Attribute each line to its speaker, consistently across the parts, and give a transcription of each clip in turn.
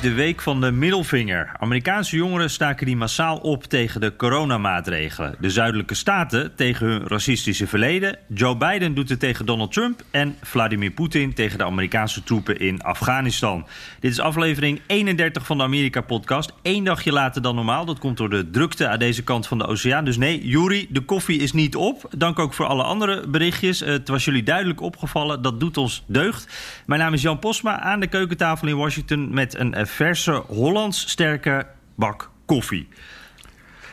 Speaker 1: De week van de middelvinger. Amerikaanse jongeren staken die massaal op tegen de coronamaatregelen. De zuidelijke staten tegen hun racistische verleden. Joe Biden doet het tegen Donald Trump. En Vladimir Poetin tegen de Amerikaanse troepen in Afghanistan. Dit is aflevering 31 van de Amerika-podcast. Eén dagje later dan normaal. Dat komt door de drukte aan deze kant van de oceaan. Dus nee, Juri, de koffie is niet op. Dank ook voor alle andere berichtjes. Het was jullie duidelijk opgevallen. Dat doet ons deugd. Mijn naam is Jan Posma aan de keukentafel in Washington met een verse Hollands sterke bak koffie.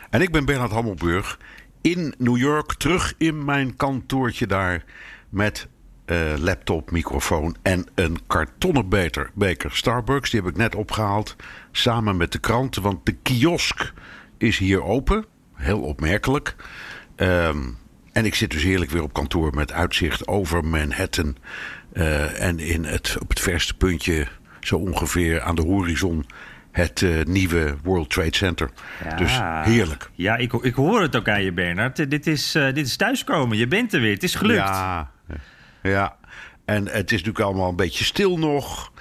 Speaker 2: En ik ben Bernard Hammelburg in New York, terug in mijn kantoortje daar met uh, laptop, microfoon en een kartonnen beter, beker Starbucks. Die heb ik net opgehaald samen met de kranten, want de kiosk is hier open. Heel opmerkelijk. Um, en ik zit dus heerlijk weer op kantoor met uitzicht over Manhattan. Uh, en in het, op het verste puntje zo ongeveer aan de horizon het uh, nieuwe World Trade Center. Ja. Dus heerlijk.
Speaker 1: Ja, ik, ik hoor het ook aan je, Bernard. Dit is, uh, dit is thuiskomen. Je bent er weer. Het is gelukt.
Speaker 2: Ja, ja. en het is natuurlijk allemaal een beetje stil nog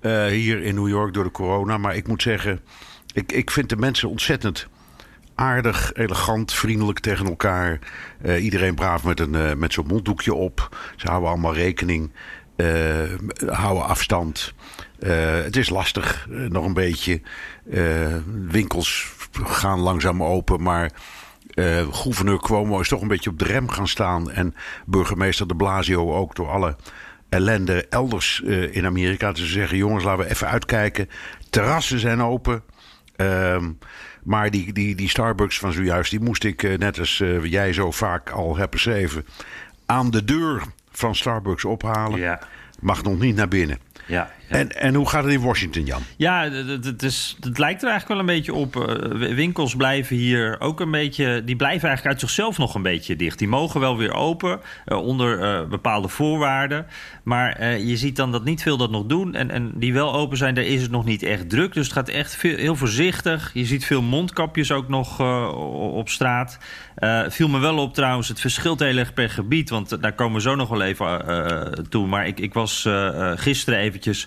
Speaker 2: uh, hier in New York door de corona. Maar ik moet zeggen, ik, ik vind de mensen ontzettend aardig, elegant, vriendelijk tegen elkaar. Iedereen braaf met, een, met zo'n monddoekje op. Ze houden allemaal rekening. Uh, houden afstand. Uh, het is lastig, uh, nog een beetje. Uh, winkels gaan langzaam open, maar gouverneur Cuomo is toch een beetje op de rem gaan staan. En burgemeester de Blasio ook door alle ellende elders in Amerika. Ze zeggen, jongens, laten we even uitkijken. Terrassen zijn open. Ehm, maar die, die, die Starbucks van zojuist, die moest ik, net als jij zo vaak al hebt beschreven... aan de deur van Starbucks ophalen.
Speaker 1: Ja.
Speaker 2: Mag nog niet naar binnen.
Speaker 1: Ja.
Speaker 2: En, en hoe gaat het in Washington, Jan?
Speaker 1: Ja, het, het, is, het lijkt er eigenlijk wel een beetje op. Uh, winkels blijven hier ook een beetje. Die blijven eigenlijk uit zichzelf nog een beetje dicht. Die mogen wel weer open uh, onder uh, bepaalde voorwaarden. Maar je ziet dan dat niet veel dat nog doen. En, en die wel open zijn, daar is het nog niet echt druk. Dus het gaat echt veel, heel voorzichtig. Je ziet veel mondkapjes ook nog op straat. viel me wel op trouwens, het verschilt heel erg per gebied. Want daar komen we zo nog wel even toe. Maar ik, ik was gisteren eventjes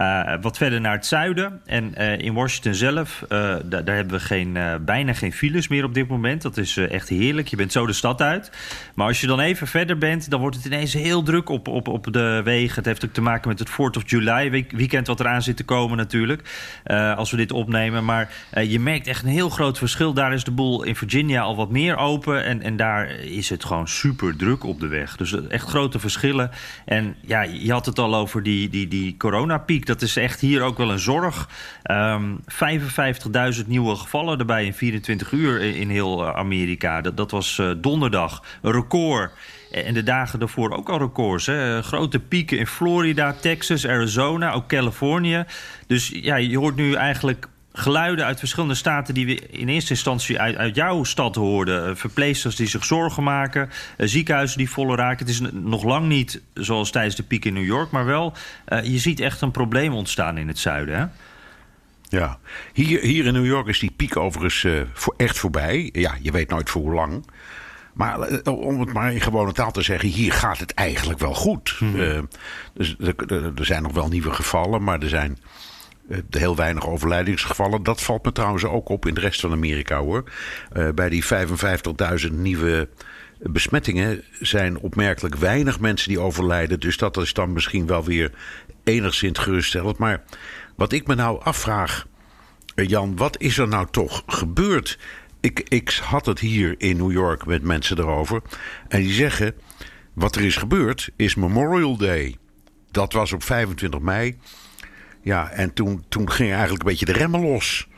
Speaker 1: uh, wat verder naar het zuiden. En uh, in Washington zelf, uh, daar, hebben we geen, bijna geen files meer op dit moment. Dat is echt heerlijk. Je bent zo de stad uit. Maar als je dan even verder bent, dan wordt het ineens heel druk op, op, op de wegen. Het heeft ook te maken met het 4th of July weekend wat eraan zit te komen natuurlijk. als we dit opnemen. Maar je merkt echt een heel groot verschil. Daar is de boel in Virginia al wat meer open. En, en daar is het gewoon super druk op de weg. Dus echt grote verschillen. En ja, je had het al over die, die, die coronapiek. Dat is echt hier ook wel een zorg. Um, 55.000 nieuwe gevallen erbij in 24 uur in heel Amerika. Dat, dat was uh, donderdag. Een record. En de dagen daarvoor ook al records. Hè? Grote pieken in Florida, Texas, Arizona, ook Californië. Dus ja, je hoort nu eigenlijk geluiden uit verschillende staten die we in eerste instantie uit, uit jouw stad hoorden. Verpleegsters die zich zorgen maken, ziekenhuizen die volle raken. Het is nog lang niet zoals tijdens de piek in New York, maar wel, uh, je ziet echt een probleem ontstaan in het zuiden. Hè?
Speaker 2: Ja, hier, hier in New York is die piek overigens uh, voor, echt voorbij. Ja, je weet nooit voor hoe lang. Maar om het maar in gewone taal te zeggen, hier gaat het eigenlijk wel goed. Mm -hmm. dus, er, er zijn nog wel nieuwe gevallen, maar er zijn heel weinig overlijdingsgevallen. Dat valt me trouwens ook op in de rest van Amerika hoor. Uh, bij die 55.000 nieuwe besmettingen zijn opmerkelijk weinig mensen die overlijden. Dus dat is dan misschien wel weer enigszins geruststellend. Maar wat ik me nou afvraag, Jan, wat is er nou toch gebeurd? Ik, ik had het hier in New York met mensen erover. En die zeggen: wat er is gebeurd is Memorial Day. Dat was op 25 mei. Ja, en toen, toen ging eigenlijk een beetje de remmen los.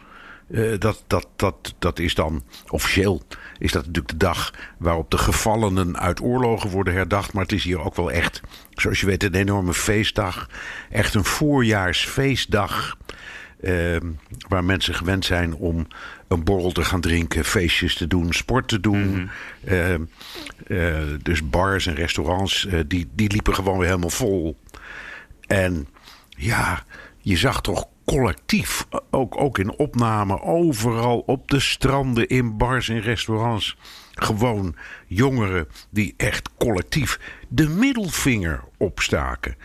Speaker 2: Uh, dat, dat, dat, dat is dan officieel is dat natuurlijk de dag waarop de gevallenen uit oorlogen worden herdacht. Maar het is hier ook wel echt, zoals je weet, een enorme feestdag. Echt een voorjaarsfeestdag. Uh, waar mensen gewend zijn om een borrel te gaan drinken, feestjes te doen, sport te doen. Mm dus bars en restaurants, die, die liepen gewoon weer helemaal vol. En ja, je zag toch collectief, ook, ook in opname, overal op de stranden, in bars en restaurants. Gewoon jongeren die echt collectief de middelvinger opstaken.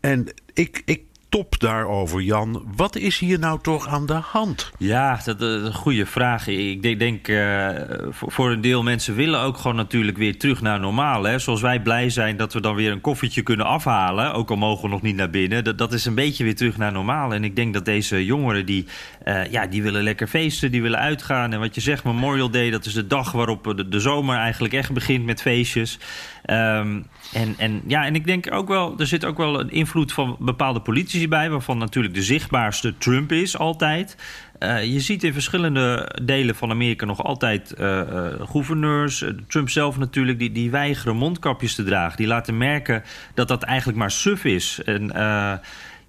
Speaker 2: En ik, ik top daarover, Jan. Wat is hier nou toch aan de hand?
Speaker 1: Ja, dat, is een goede vraag. Ik denk, uh, voor een deel mensen willen ook gewoon natuurlijk weer terug naar normaal. Hè? Zoals wij blij zijn dat we dan weer een koffietje kunnen afhalen. Ook al mogen we nog niet naar binnen. Dat, dat is een beetje weer terug naar normaal. En ik denk dat deze jongeren die, uh, ja, die willen lekker feesten, die willen uitgaan. En wat je zegt, Memorial Day, dat is de dag waarop de, zomer eigenlijk echt begint met feestjes. Um, en, en, ja, en ik denk ook wel, er zit ook wel een invloed van bepaalde politici bij, waarvan natuurlijk de zichtbaarste Trump is altijd. Uh, je ziet in verschillende delen van Amerika nog altijd uh, uh, gouverneurs, Trump zelf natuurlijk, die, die weigeren mondkapjes te dragen. Die laten merken dat dat eigenlijk maar suf is. En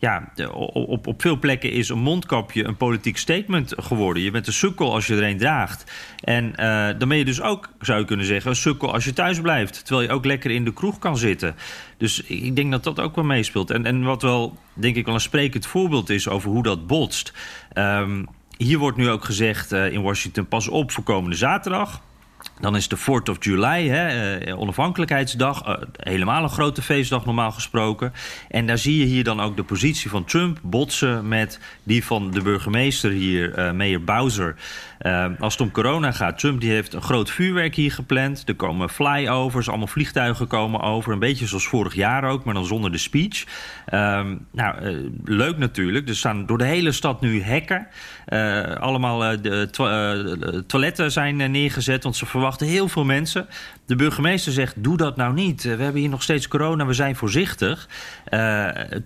Speaker 1: ja, op, op veel plekken is een mondkapje een politiek statement geworden. Je bent een sukkel als je er een draagt. En uh, dan ben je dus ook, zou je kunnen zeggen, een sukkel als je thuis blijft. Terwijl je ook lekker in de kroeg kan zitten. Dus ik denk dat dat ook wel meespeelt. En, en wat wel, denk ik, wel een sprekend voorbeeld is over hoe dat botst. Um, hier wordt nu ook gezegd uh, in Washington: pas op voor komende zaterdag. Dan is de 4th of July, hè, eh, onafhankelijkheidsdag, uh, helemaal een grote feestdag normaal gesproken. En daar zie je hier dan ook de positie van Trump botsen met die van de burgemeester hier, uh, Mayor Bowser. Uh, als het om corona gaat, Trump die heeft een groot vuurwerk hier gepland. Er komen flyovers, allemaal vliegtuigen komen over. Een beetje zoals vorig jaar ook, maar dan zonder de speech. Uh, nou, leuk natuurlijk. Er staan door de hele stad nu hekken. allemaal de to toiletten zijn neergezet, want ze verwachten heel veel mensen. De burgemeester zegt, doe dat nou niet. We hebben hier nog steeds corona, we zijn voorzichtig.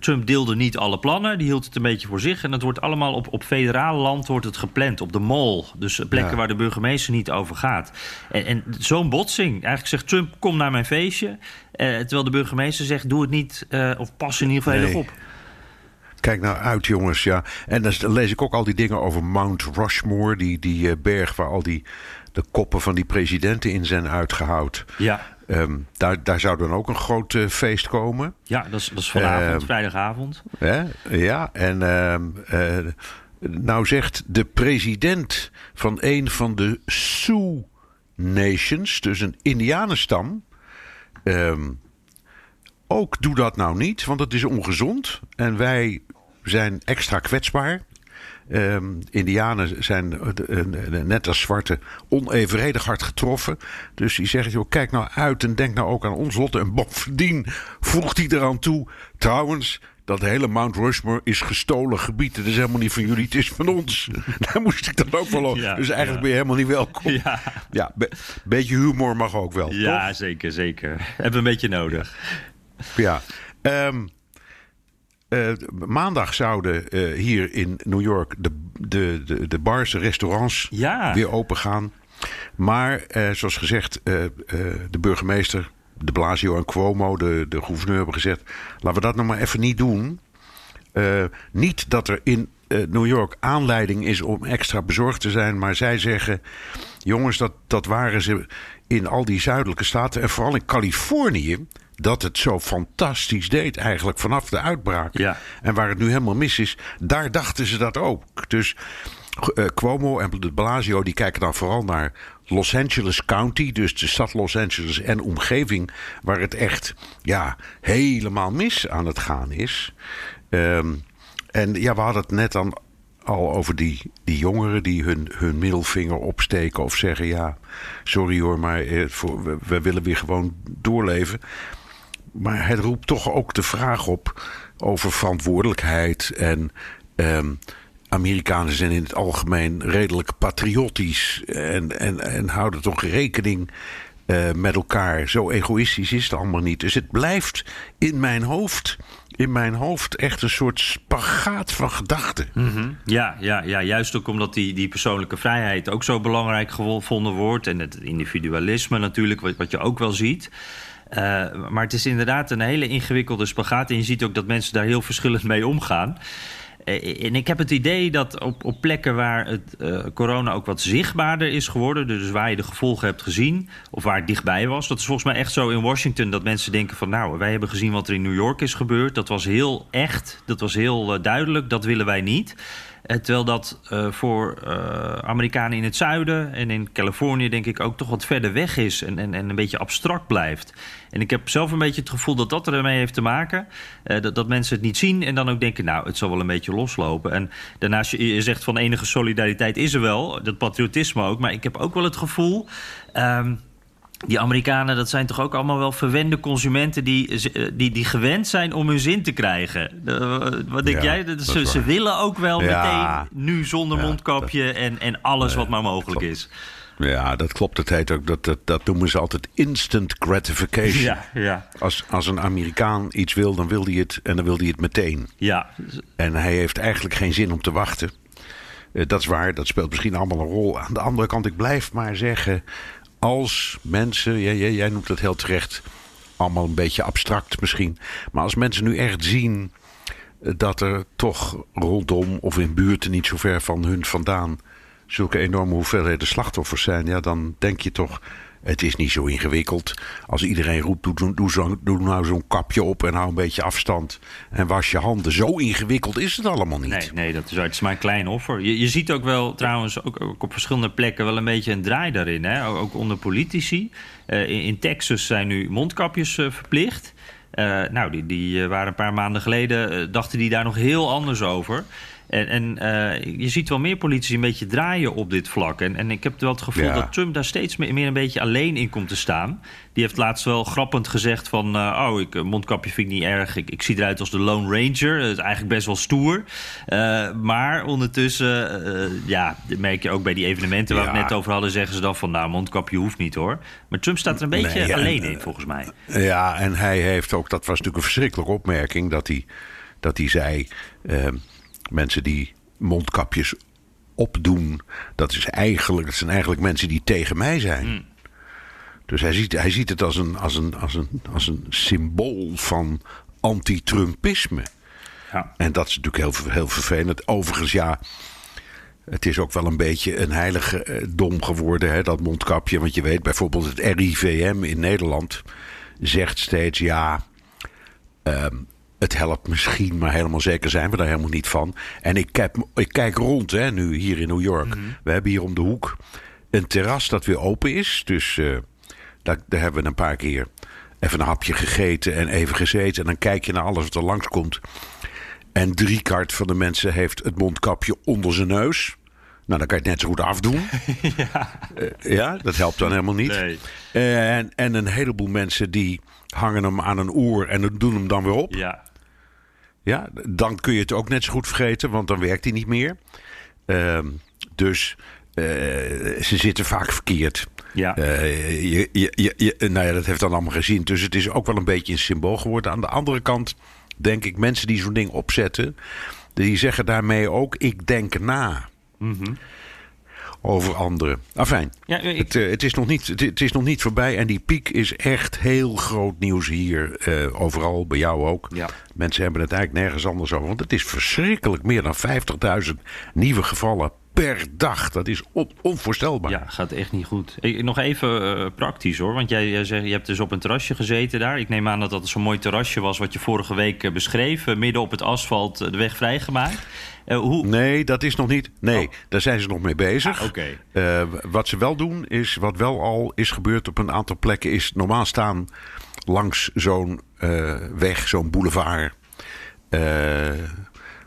Speaker 1: Trump deelde niet alle plannen, die hield het een beetje voor zich. En het wordt allemaal op, op federaal land wordt het gepland, op de mall. Dus plekken ja. waar de burgemeester niet over gaat. En, en zo'n botsing. Eigenlijk zegt Trump, kom naar mijn feestje. Uh, terwijl de burgemeester zegt, doe het niet. Uh, of pas in ieder geval nee. heel op.
Speaker 2: Kijk nou uit, jongens. Ja. En dan lees ik ook al die dingen over Mount Rushmore. Die, die berg waar al die de koppen van die presidenten in zijn uitgehouden.
Speaker 1: Ja.
Speaker 2: Um, daar, daar zou dan ook een groot uh, feest komen.
Speaker 1: Ja, dat is, dat is vanavond, uh, vrijdagavond.
Speaker 2: Hè? Ja, en uh, nou zegt de president van een van de Sioux Nations, dus een Indianenstam. Um, ook doe dat nou niet, want het is ongezond. En wij zijn extra kwetsbaar. Um, Indianen zijn uh, net als zwarte onevenredig hard getroffen. Dus die zeggen, joh, kijk nou uit en denk nou ook aan ons lot. En bovendien voegt hij eraan toe. Trouwens, dat hele Mount Rushmore is gestolen gebied. Het is helemaal niet van jullie, het is van ons. Daar moest ik dan ook wel over. Ja, dus eigenlijk ja. ben je helemaal niet welkom. Ja, ja be beetje humor mag ook wel.
Speaker 1: Ja,
Speaker 2: toch?
Speaker 1: zeker, zeker. Hebben we een beetje nodig.
Speaker 2: Ja. Um, uh, maandag zouden uh, hier in New York de, de, de, de bars, de restaurants
Speaker 1: ja.
Speaker 2: weer open gaan. Maar uh, zoals gezegd, de burgemeester de Blasio en Cuomo, de, de gouverneur, hebben gezegd: laten we dat nog maar even niet doen. Niet dat er in New York aanleiding is om extra bezorgd te zijn, maar zij zeggen: jongens, dat, dat waren ze in al die zuidelijke staten en vooral in Californië. Dat het zo fantastisch deed, eigenlijk vanaf de uitbraak.
Speaker 1: Ja.
Speaker 2: En waar het nu helemaal mis is, daar dachten ze dat ook. Dus uh, Cuomo en de Blasio die kijken dan vooral naar Los Angeles County, dus de stad Los Angeles en omgeving, waar het echt ja, helemaal mis aan het gaan is. Um, en ja, we hadden het net dan al over die, die jongeren die hun, hun middelvinger opsteken of zeggen: Ja, sorry hoor, maar eh, we, we willen weer gewoon doorleven. Maar het roept toch ook de vraag op over verantwoordelijkheid en. Um, Amerikanen zijn in het algemeen redelijk patriotisch en, en, en houden toch rekening uh, met elkaar. Zo egoïstisch is het allemaal niet. Dus het blijft in mijn hoofd in mijn hoofd echt een soort spagaat van gedachten.
Speaker 1: Mhm. ja, ja, ja, juist ook omdat die, die persoonlijke vrijheid ook zo belangrijk gevonden wordt. En het individualisme natuurlijk, wat, wat je ook wel ziet. Uh, maar het is inderdaad een hele ingewikkelde spagaat. En je ziet ook dat mensen daar heel verschillend mee omgaan. Eh, en ik heb het idee dat op, op plekken waar het uh, corona ook wat zichtbaarder is geworden, dus waar je de gevolgen hebt gezien of waar het dichtbij was, dat is volgens mij echt zo in Washington dat mensen denken van nou, wij hebben gezien wat er in New York is gebeurd, dat was heel echt, dat was heel duidelijk, dat willen wij niet. Terwijl dat uh, voor uh, Amerikanen in het zuiden en in Californië, denk ik, ook toch wat verder weg is en, en, en een beetje abstract blijft. En ik heb zelf een beetje het gevoel dat dat ermee heeft te maken. Dat, dat mensen het niet zien en dan ook denken, nou, het zal wel een beetje loslopen. En daarnaast, je, zegt van enige solidariteit is er wel, dat patriotisme ook. Maar ik heb ook wel het gevoel. Um, die Amerikanen, dat zijn toch ook allemaal wel verwende consumenten die, die, die gewend zijn om hun zin te krijgen. wat denk
Speaker 2: Ja,
Speaker 1: jij?
Speaker 2: dat
Speaker 1: Ze, ze willen ook wel
Speaker 2: Ja.
Speaker 1: meteen nu zonder
Speaker 2: Ja,
Speaker 1: mondkapje en, en alles wat maar mogelijk
Speaker 2: klopt.
Speaker 1: is.
Speaker 2: Ja, dat klopt. Het heet ook, dat, dat, dat noemen ze altijd instant gratification.
Speaker 1: Ja, ja,
Speaker 2: Als, als een Amerikaan iets wil, dan wil hij het en dan wil hij het meteen.
Speaker 1: ja.
Speaker 2: En hij heeft eigenlijk geen zin om te wachten. Eh, dat is waar, dat speelt misschien allemaal een rol. Aan de andere kant, ik blijf maar zeggen... als mensen, jij, jij, noemt het heel terecht... allemaal een beetje abstract misschien... maar als mensen nu echt zien... eh, dat er toch rondom of in buurten niet zo ver van hun vandaan... zulke enorme hoeveelheden slachtoffers zijn... ja, dan denk je toch... Het is niet zo ingewikkeld. Als iedereen roept, doe, zo, doe nou zo'n kapje op en hou een beetje afstand. En was je handen. Zo ingewikkeld is het allemaal niet.
Speaker 1: Nee, nee, dat is, het is maar een klein offer. Je, ziet ook wel trouwens ook, op verschillende plekken wel een beetje een draai daarin. Hè? Ook, onder politici. Eh, in, Texas zijn nu mondkapjes eh, verplicht. Eh, nou, die, die waren een paar maanden geleden, dachten die daar nog heel anders over. En, en eh, je ziet wel meer politici een beetje draaien op dit vlak. En, en ik heb wel het gevoel
Speaker 2: Ja.
Speaker 1: dat Trump daar steeds meer, een beetje alleen in komt te staan. Die heeft laatst wel grappend gezegd van... eh, oh, ik, een mondkapje vind ik niet erg. Ik, ik zie eruit als de Lone Ranger. Dat is eigenlijk best wel stoer. Eh, maar ondertussen, eh, ja, dat merk je ook bij die evenementen... waar we het net over hadden, zeggen ze dan van... nou, mondkapje hoeft niet hoor. Maar Trump staat er een beetje
Speaker 2: Nee,
Speaker 1: alleen
Speaker 2: eh,
Speaker 1: in, volgens mij.
Speaker 2: Ja, en hij heeft ook, dat was natuurlijk een verschrikkelijke opmerking, dat hij, dat hij zei: ehm, mensen die mondkapjes opdoen, dat, is eigenlijk, dat zijn eigenlijk mensen die tegen mij zijn. Dus hij ziet, hij ziet het als een, als, een, als, een, als een symbool van anti-Trumpisme.
Speaker 1: Ja.
Speaker 2: En dat is natuurlijk heel, heel vervelend. Overigens, ja, het is ook wel een beetje een heilige eh, dom geworden, hè, dat mondkapje. Want je weet bijvoorbeeld het RIVM in Nederland zegt steeds ja. ehm, het helpt misschien, maar helemaal zeker zijn we daar helemaal niet van. En ik, kijk, ik kijk rond, hè, nu hier in New York. We hebben hier om de hoek een terras dat weer open is. Dus eh, daar, daar hebben we een paar keer even een hapje gegeten en even gezeten. En dan kijk je naar alles wat er langskomt. En driekwart van de mensen heeft het mondkapje onder zijn neus. Nou, dan kan je het net zo goed afdoen. ja. ja, dat helpt dan helemaal niet.
Speaker 1: Nee.
Speaker 2: En, en een heleboel mensen die hangen hem aan een oor en doen hem dan weer op.
Speaker 1: Ja,
Speaker 2: Ja, dan kun je het ook net zo goed vergeten, want dan werkt hij niet meer. Ehm, dus eh, ze zitten vaak verkeerd.
Speaker 1: ja.
Speaker 2: Eh, je, je, je, je- nou ja, dat heeft dan allemaal gezien. Dus het is ook wel een beetje een symbool geworden. Aan de andere kant denk ik, mensen die zo'n ding opzetten, die zeggen daarmee ook: ik denk na. Over anderen. Afijn,
Speaker 1: Ja, ik-
Speaker 2: het, eh, het, is nog niet, het, is nog niet voorbij. En die piek is echt heel groot nieuws hier. eh, overal, bij jou ook.
Speaker 1: Ja.
Speaker 2: Mensen hebben het eigenlijk nergens anders over. Want het is verschrikkelijk. Meer dan 50.000 nieuwe gevallen per dag. Dat is on- onvoorstelbaar.
Speaker 1: Ja, gaat echt niet goed. Ik, nog even eh, praktisch hoor. Want jij, jij zegt, je hebt dus op een terrasje gezeten daar. Ik neem aan dat dat zo'n mooi terrasje was wat je vorige week beschreef. Midden op het asfalt de weg vrijgemaakt. Eh, hoe...
Speaker 2: Nee, dat is nog niet. Nee,
Speaker 1: Oh.
Speaker 2: daar zijn ze nog mee bezig.
Speaker 1: Ah, oké.
Speaker 2: Eh, wat ze wel doen, is wat wel al is gebeurd op een aantal plekken, is normaal staan langs zo'n eh, weg, zo'n boulevard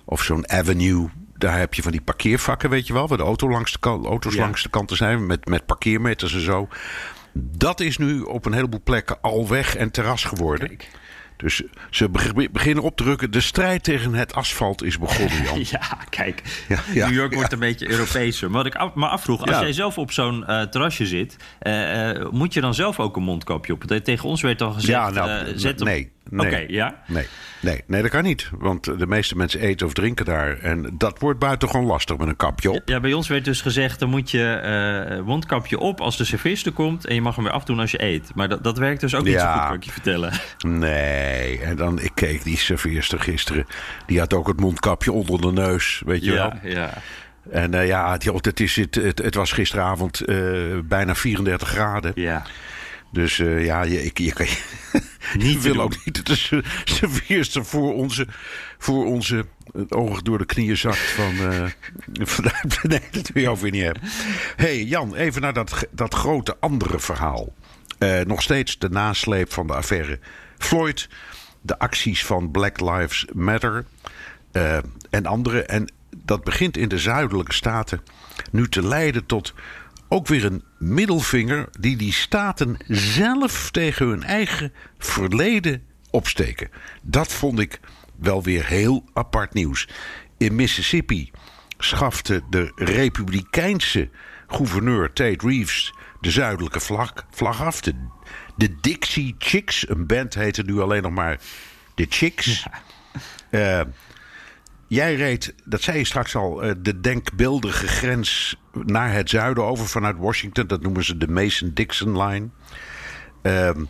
Speaker 2: of zo'n avenue. Daar heb je van die parkeervakken, weet je wel, waar de auto langs de auto's
Speaker 1: Ja.
Speaker 2: langs de kanten zijn met, met parkeermeters en zo. Dat is nu op een heleboel plekken al weg en terras geworden.
Speaker 1: Kijk.
Speaker 2: Dus ze be- beginnen op te drukken. De strijd tegen het asfalt is begonnen, Jan.
Speaker 1: Ja, kijk.
Speaker 2: Ja, ja,
Speaker 1: New York
Speaker 2: ja.
Speaker 1: wordt een beetje Europeeser. Maar wat ik me afvroeg, als jij zelf op zo'n eh, terrasje zit... eh, eh, moet je dan zelf ook een mondkapje op? Tegen ons werd dan gezegd...
Speaker 2: Ja, nou,
Speaker 1: zet
Speaker 2: nee, Nee.
Speaker 1: Oké, ja?
Speaker 2: Nee. Nee, nee, dat kan niet. Want de meeste mensen eten of drinken daar. En dat wordt buitengewoon lastig met een kapje op.
Speaker 1: Ja, bij ons werd dus gezegd, dan moet je eh mondkapje op als de serveerster komt... en je mag hem weer afdoen als je eet. Maar dat, dat werkt dus ook niet zo goed, kan ik je vertellen.
Speaker 2: Nee, en dan, ik keek die serveerster gisteren. Die had ook het mondkapje onder de neus, weet je wel.
Speaker 1: Ja, ja.
Speaker 2: En eh, ja, het, het, is, het, het, het was gisteravond eh, bijna 34 graden.
Speaker 1: ja.
Speaker 2: Dus eh, ja, je, ik, je, kan,
Speaker 1: Niet
Speaker 2: je
Speaker 1: te
Speaker 2: wil ook niet dat de se- serveerster voor onze, voor onze het oog door de knieën zakt van... eh vanuit, nee, dat wil je ook weer niet hebben. hey, Jan, even naar dat, dat grote andere verhaal. Eh, nog steeds de nasleep van de affaire Floyd. De acties van Black Lives Matter eh, en andere. En dat begint in de zuidelijke staten nu te leiden tot ook weer een middelvinger die die staten zelf tegen hun eigen verleden opsteken. Dat vond ik wel weer heel apart nieuws. In Mississippi schafte de republikeinse gouverneur Tate Reeves de zuidelijke vlag, vlag af. De, de Dixie Chicks, een band heette nu alleen nog maar de Chicks. Eh, Jij reed, dat zei je straks al, eh, de denkbeeldige grens naar het zuiden over vanuit Washington. Dat noemen ze de Mason-Dixon Line. Ehm,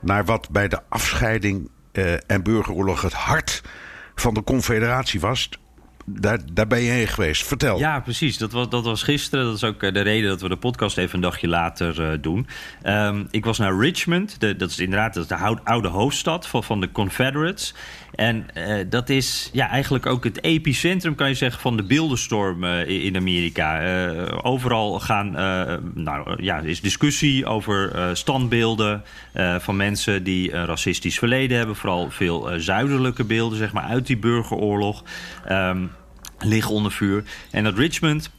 Speaker 2: naar wat bij de afscheiding eh, en burgeroorlog het hart van de Confederatie was. Daar, daar ben je heen geweest. Vertel.
Speaker 1: Ja, precies. Dat was, dat was gisteren. Dat is ook eh, de reden dat we de podcast even een dagje later doen. Ehm, ik was naar Richmond. Dat is inderdaad dat is de oude hoofdstad van, van de Confederates. En eh, dat is ja, eigenlijk ook het epicentrum, kan je zeggen, van de beeldenstorm eh, in Amerika. Eh, overal gaan, nou, ja, is discussie over standbeelden van mensen die een racistisch verleden hebben. Vooral veel zuidelijke beelden, zeg maar, uit die burgeroorlog. Ehm, liggen onder vuur. En dat Richmond,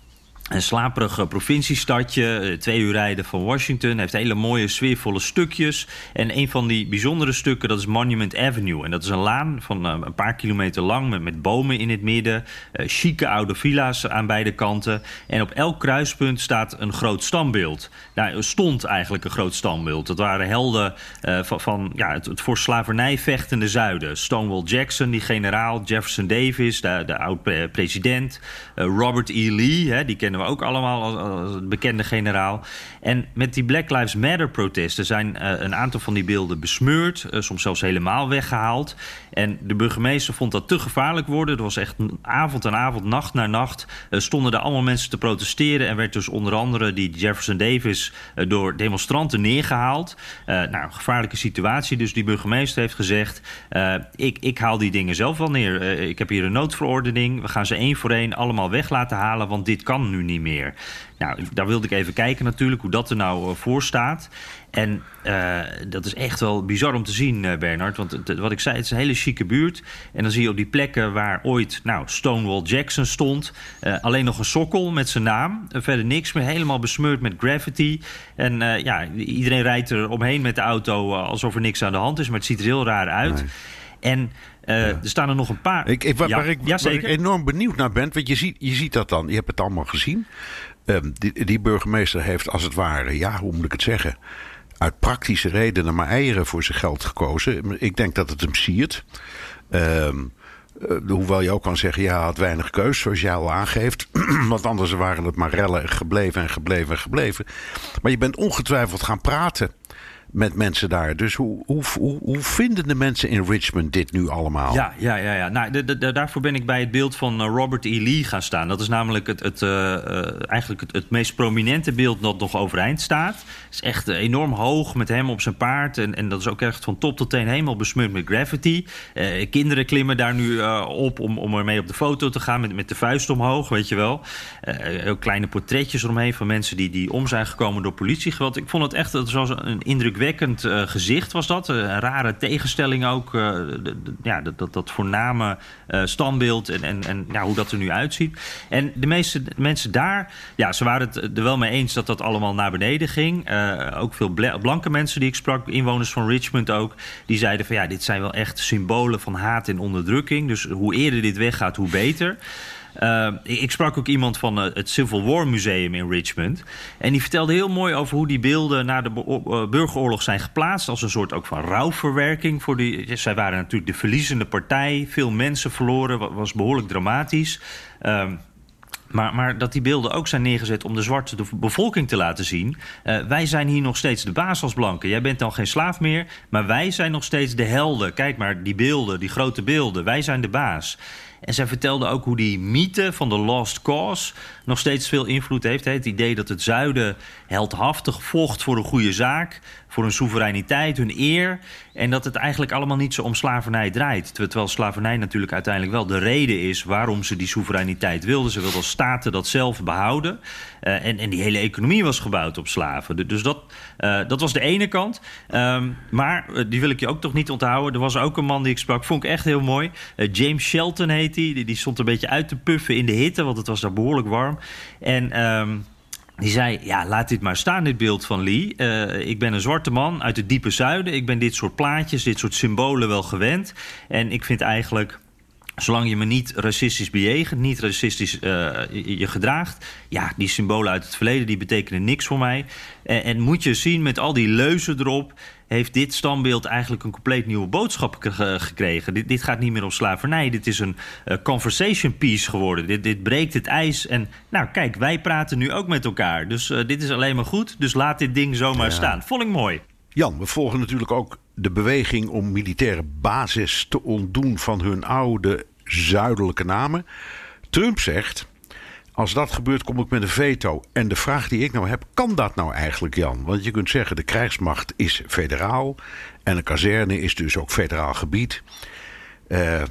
Speaker 1: een slaperig eh, provinciestadje, eh, twee uur rijden van Washington, heeft hele mooie sfeervolle stukjes. En een van die bijzondere stukken, dat is Monument Avenue. En dat is een laan van eh, een paar kilometer lang met, met bomen in het midden, eh, chique oude villa's aan beide kanten. En op elk kruispunt staat een groot standbeeld. Nou, er stond eigenlijk een groot standbeeld. Dat waren helden van, ja, het, het voor slavernij vechtende zuiden. Stonewall Jackson, die generaal, Jefferson Davis, de, de oud-president, Robert E. Lee, hè, die kennen we ook allemaal als, bekende generaal. En met die Black Lives Matter-protesten zijn eh, een aantal van die beelden besmeurd, eh, soms zelfs helemaal weggehaald. En de burgemeester vond dat te gevaarlijk worden. Er was echt avond en avond, nacht na nacht, eh, stonden er allemaal mensen te protesteren. En werd dus onder andere die Jefferson Davis door demonstranten neergehaald. Eh, nou, gevaarlijke situatie. Dus die burgemeester heeft gezegd: ik, ik haal die dingen zelf wel neer. Ik heb hier een noodverordening. We gaan ze één voor één allemaal weg laten halen, want dit kan nu niet meer. Nou, daar wilde ik even kijken natuurlijk hoe dat er nou eh, voor staat. En eh, dat is echt wel bizar om te zien, eh, Bernard. Want het- wat ik zei, het is een hele chique buurt. En dan zie je op die plekken waar ooit nou, Stonewall Jackson stond... eh, alleen nog een sokkel met zijn naam. Verder niks meer, helemaal besmeurd met graffiti. En ja, iedereen rijdt er omheen met de auto alsof er niks aan de hand is. Maar het ziet er heel raar uit.
Speaker 2: Nee.
Speaker 1: En eh, er staan er nog een paar...
Speaker 2: Ik, ik, waar,
Speaker 1: ja,
Speaker 2: waar ik, waar enorm benieuwd naar ben, want je ziet, je ziet dat dan, je hebt het allemaal gezien. Ehm, die, die burgemeester heeft als het ware, ja, hoe moet ik het zeggen, uit praktische redenen maar eieren voor zijn geld gekozen. Ik denk dat het hem siert. Ehm, eh, hoewel je ook kan zeggen, ja, hij had weinig keus, zoals jij al aangeeft. Want anders waren het maar rellen gebleven en gebleven en gebleven. Maar je bent ongetwijfeld gaan praten met mensen daar. Dus hoe, hoe, hoe, vinden de mensen in Richmond dit nu allemaal?
Speaker 1: Ja, ja, ja. ja. Nou, daarvoor ben ik bij het beeld van eh, Robert E. Lee gaan staan. Dat is namelijk het, het, eh, eh, eigenlijk het, het meest prominente beeld dat nog overeind staat. Het is echt enorm hoog met hem op zijn paard. En, en dat is ook echt van top tot teen helemaal besmeurd met graffiti. Eh, kinderen klimmen daar nu op om, om ermee op de foto te gaan met, met de vuist omhoog, weet je wel. Kleine portretjes eromheen van mensen die, die om zijn gekomen door politiegeweld. Ik vond het echt dat was een indrukwekkend eh, gezicht was dat. Eh, een rare tegenstelling ook. eh, ja, dat, dat, dat voorname eh, standbeeld en, en, en ja, hoe dat er nu uitziet. En de meeste mensen daar, ja, ze waren het er wel mee eens dat dat allemaal naar beneden ging. Eh, ook veel bla- blanke mensen die ik sprak, inwoners van Richmond ook, die zeiden van ja, dit zijn wel echt symbolen van haat en onderdrukking. Dus hoe eerder dit weggaat, hoe beter. Uh, ik sprak ook iemand van uh, het Civil War Museum in Richmond. En die vertelde heel mooi over hoe die beelden na de uh, burgeroorlog zijn geplaatst. Als een soort ook van rouwverwerking. Voor die, zij waren natuurlijk de verliezende partij. Veel mensen verloren, was behoorlijk dramatisch. Ehm, maar, maar, dat die beelden ook zijn neergezet om de zwarte bevolking te laten zien. Wij zijn hier nog steeds de baas als blanken. Jij bent dan geen slaaf meer, maar wij zijn nog steeds de helden. Kijk maar, die beelden, die grote beelden. Wij zijn de baas. En zij vertelde ook hoe die mythe van de Lost Cause nog steeds veel invloed heeft. Het idee dat het zuiden heldhaftig vocht voor een goede zaak, voor hun soevereiniteit, hun eer. En dat het eigenlijk allemaal niet zo om slavernij draait. Terwijl slavernij natuurlijk uiteindelijk wel de reden is waarom ze die soevereiniteit wilden. Ze wilden als staten dat zelf behouden. Uh, en, en die hele economie was gebouwd op slaven. Dus dat, uh, dat was de ene kant. Um, maar uh, die wil ik je ook toch niet onthouden. Er was ook een man die ik sprak, vond ik echt heel mooi. James Shelton heet hij. Die, stond een beetje uit te puffen in de hitte, want het was daar behoorlijk warm. En um, die zei, ja, laat dit maar staan, dit beeld van Lee. Uh, ik ben een zwarte man uit het diepe zuiden. Ik ben dit soort plaatjes, dit soort symbolen wel gewend. En ik vind eigenlijk... Zolang je me niet racistisch bejegent, niet racistisch je, je, gedraagt... ja, die symbolen uit het verleden, die betekenen niks voor mij. En, en moet je zien, met al die leuzen erop heeft dit standbeeld eigenlijk een compleet nieuwe boodschap gekregen. Dit, dit gaat niet meer om slavernij. Dit is een uh, conversation piece geworden. Dit, dit breekt het ijs. En nou, kijk, wij praten nu ook met elkaar. Dus uh, dit is alleen maar goed. Dus laat dit ding zomaar ja. staan. Vond ik mooi.
Speaker 2: Jan, we volgen natuurlijk ook de beweging om militaire basis te ontdoen van hun oude zuidelijke namen. Trump zegt. Als dat gebeurt, kom ik met een veto. En de vraag die ik nou heb, kan dat nou eigenlijk, Jan? Want je kunt zeggen, de krijgsmacht is federaal. En een kazerne is dus ook federaal gebied. Uh,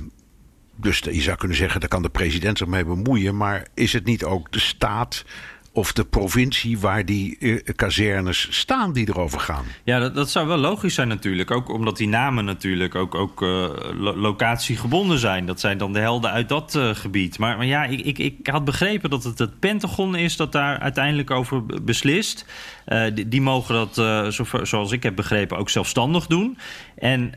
Speaker 2: dus je zou kunnen zeggen, daar kan de president zich mee bemoeien. Maar is het niet ook de staat of de provincie waar die uh, kazernes staan die erover gaan.
Speaker 1: Ja, dat, dat, zou wel logisch zijn natuurlijk. Ook omdat die namen natuurlijk ook, ook lo locatiegebonden zijn. Dat zijn dan de helden uit dat uh, gebied. Maar, maar ja, ik, ik, ik had begrepen dat het het Pentagon is dat daar uiteindelijk over beslist. Die, die, mogen dat, zo, zoals ik heb begrepen, ook zelfstandig doen. En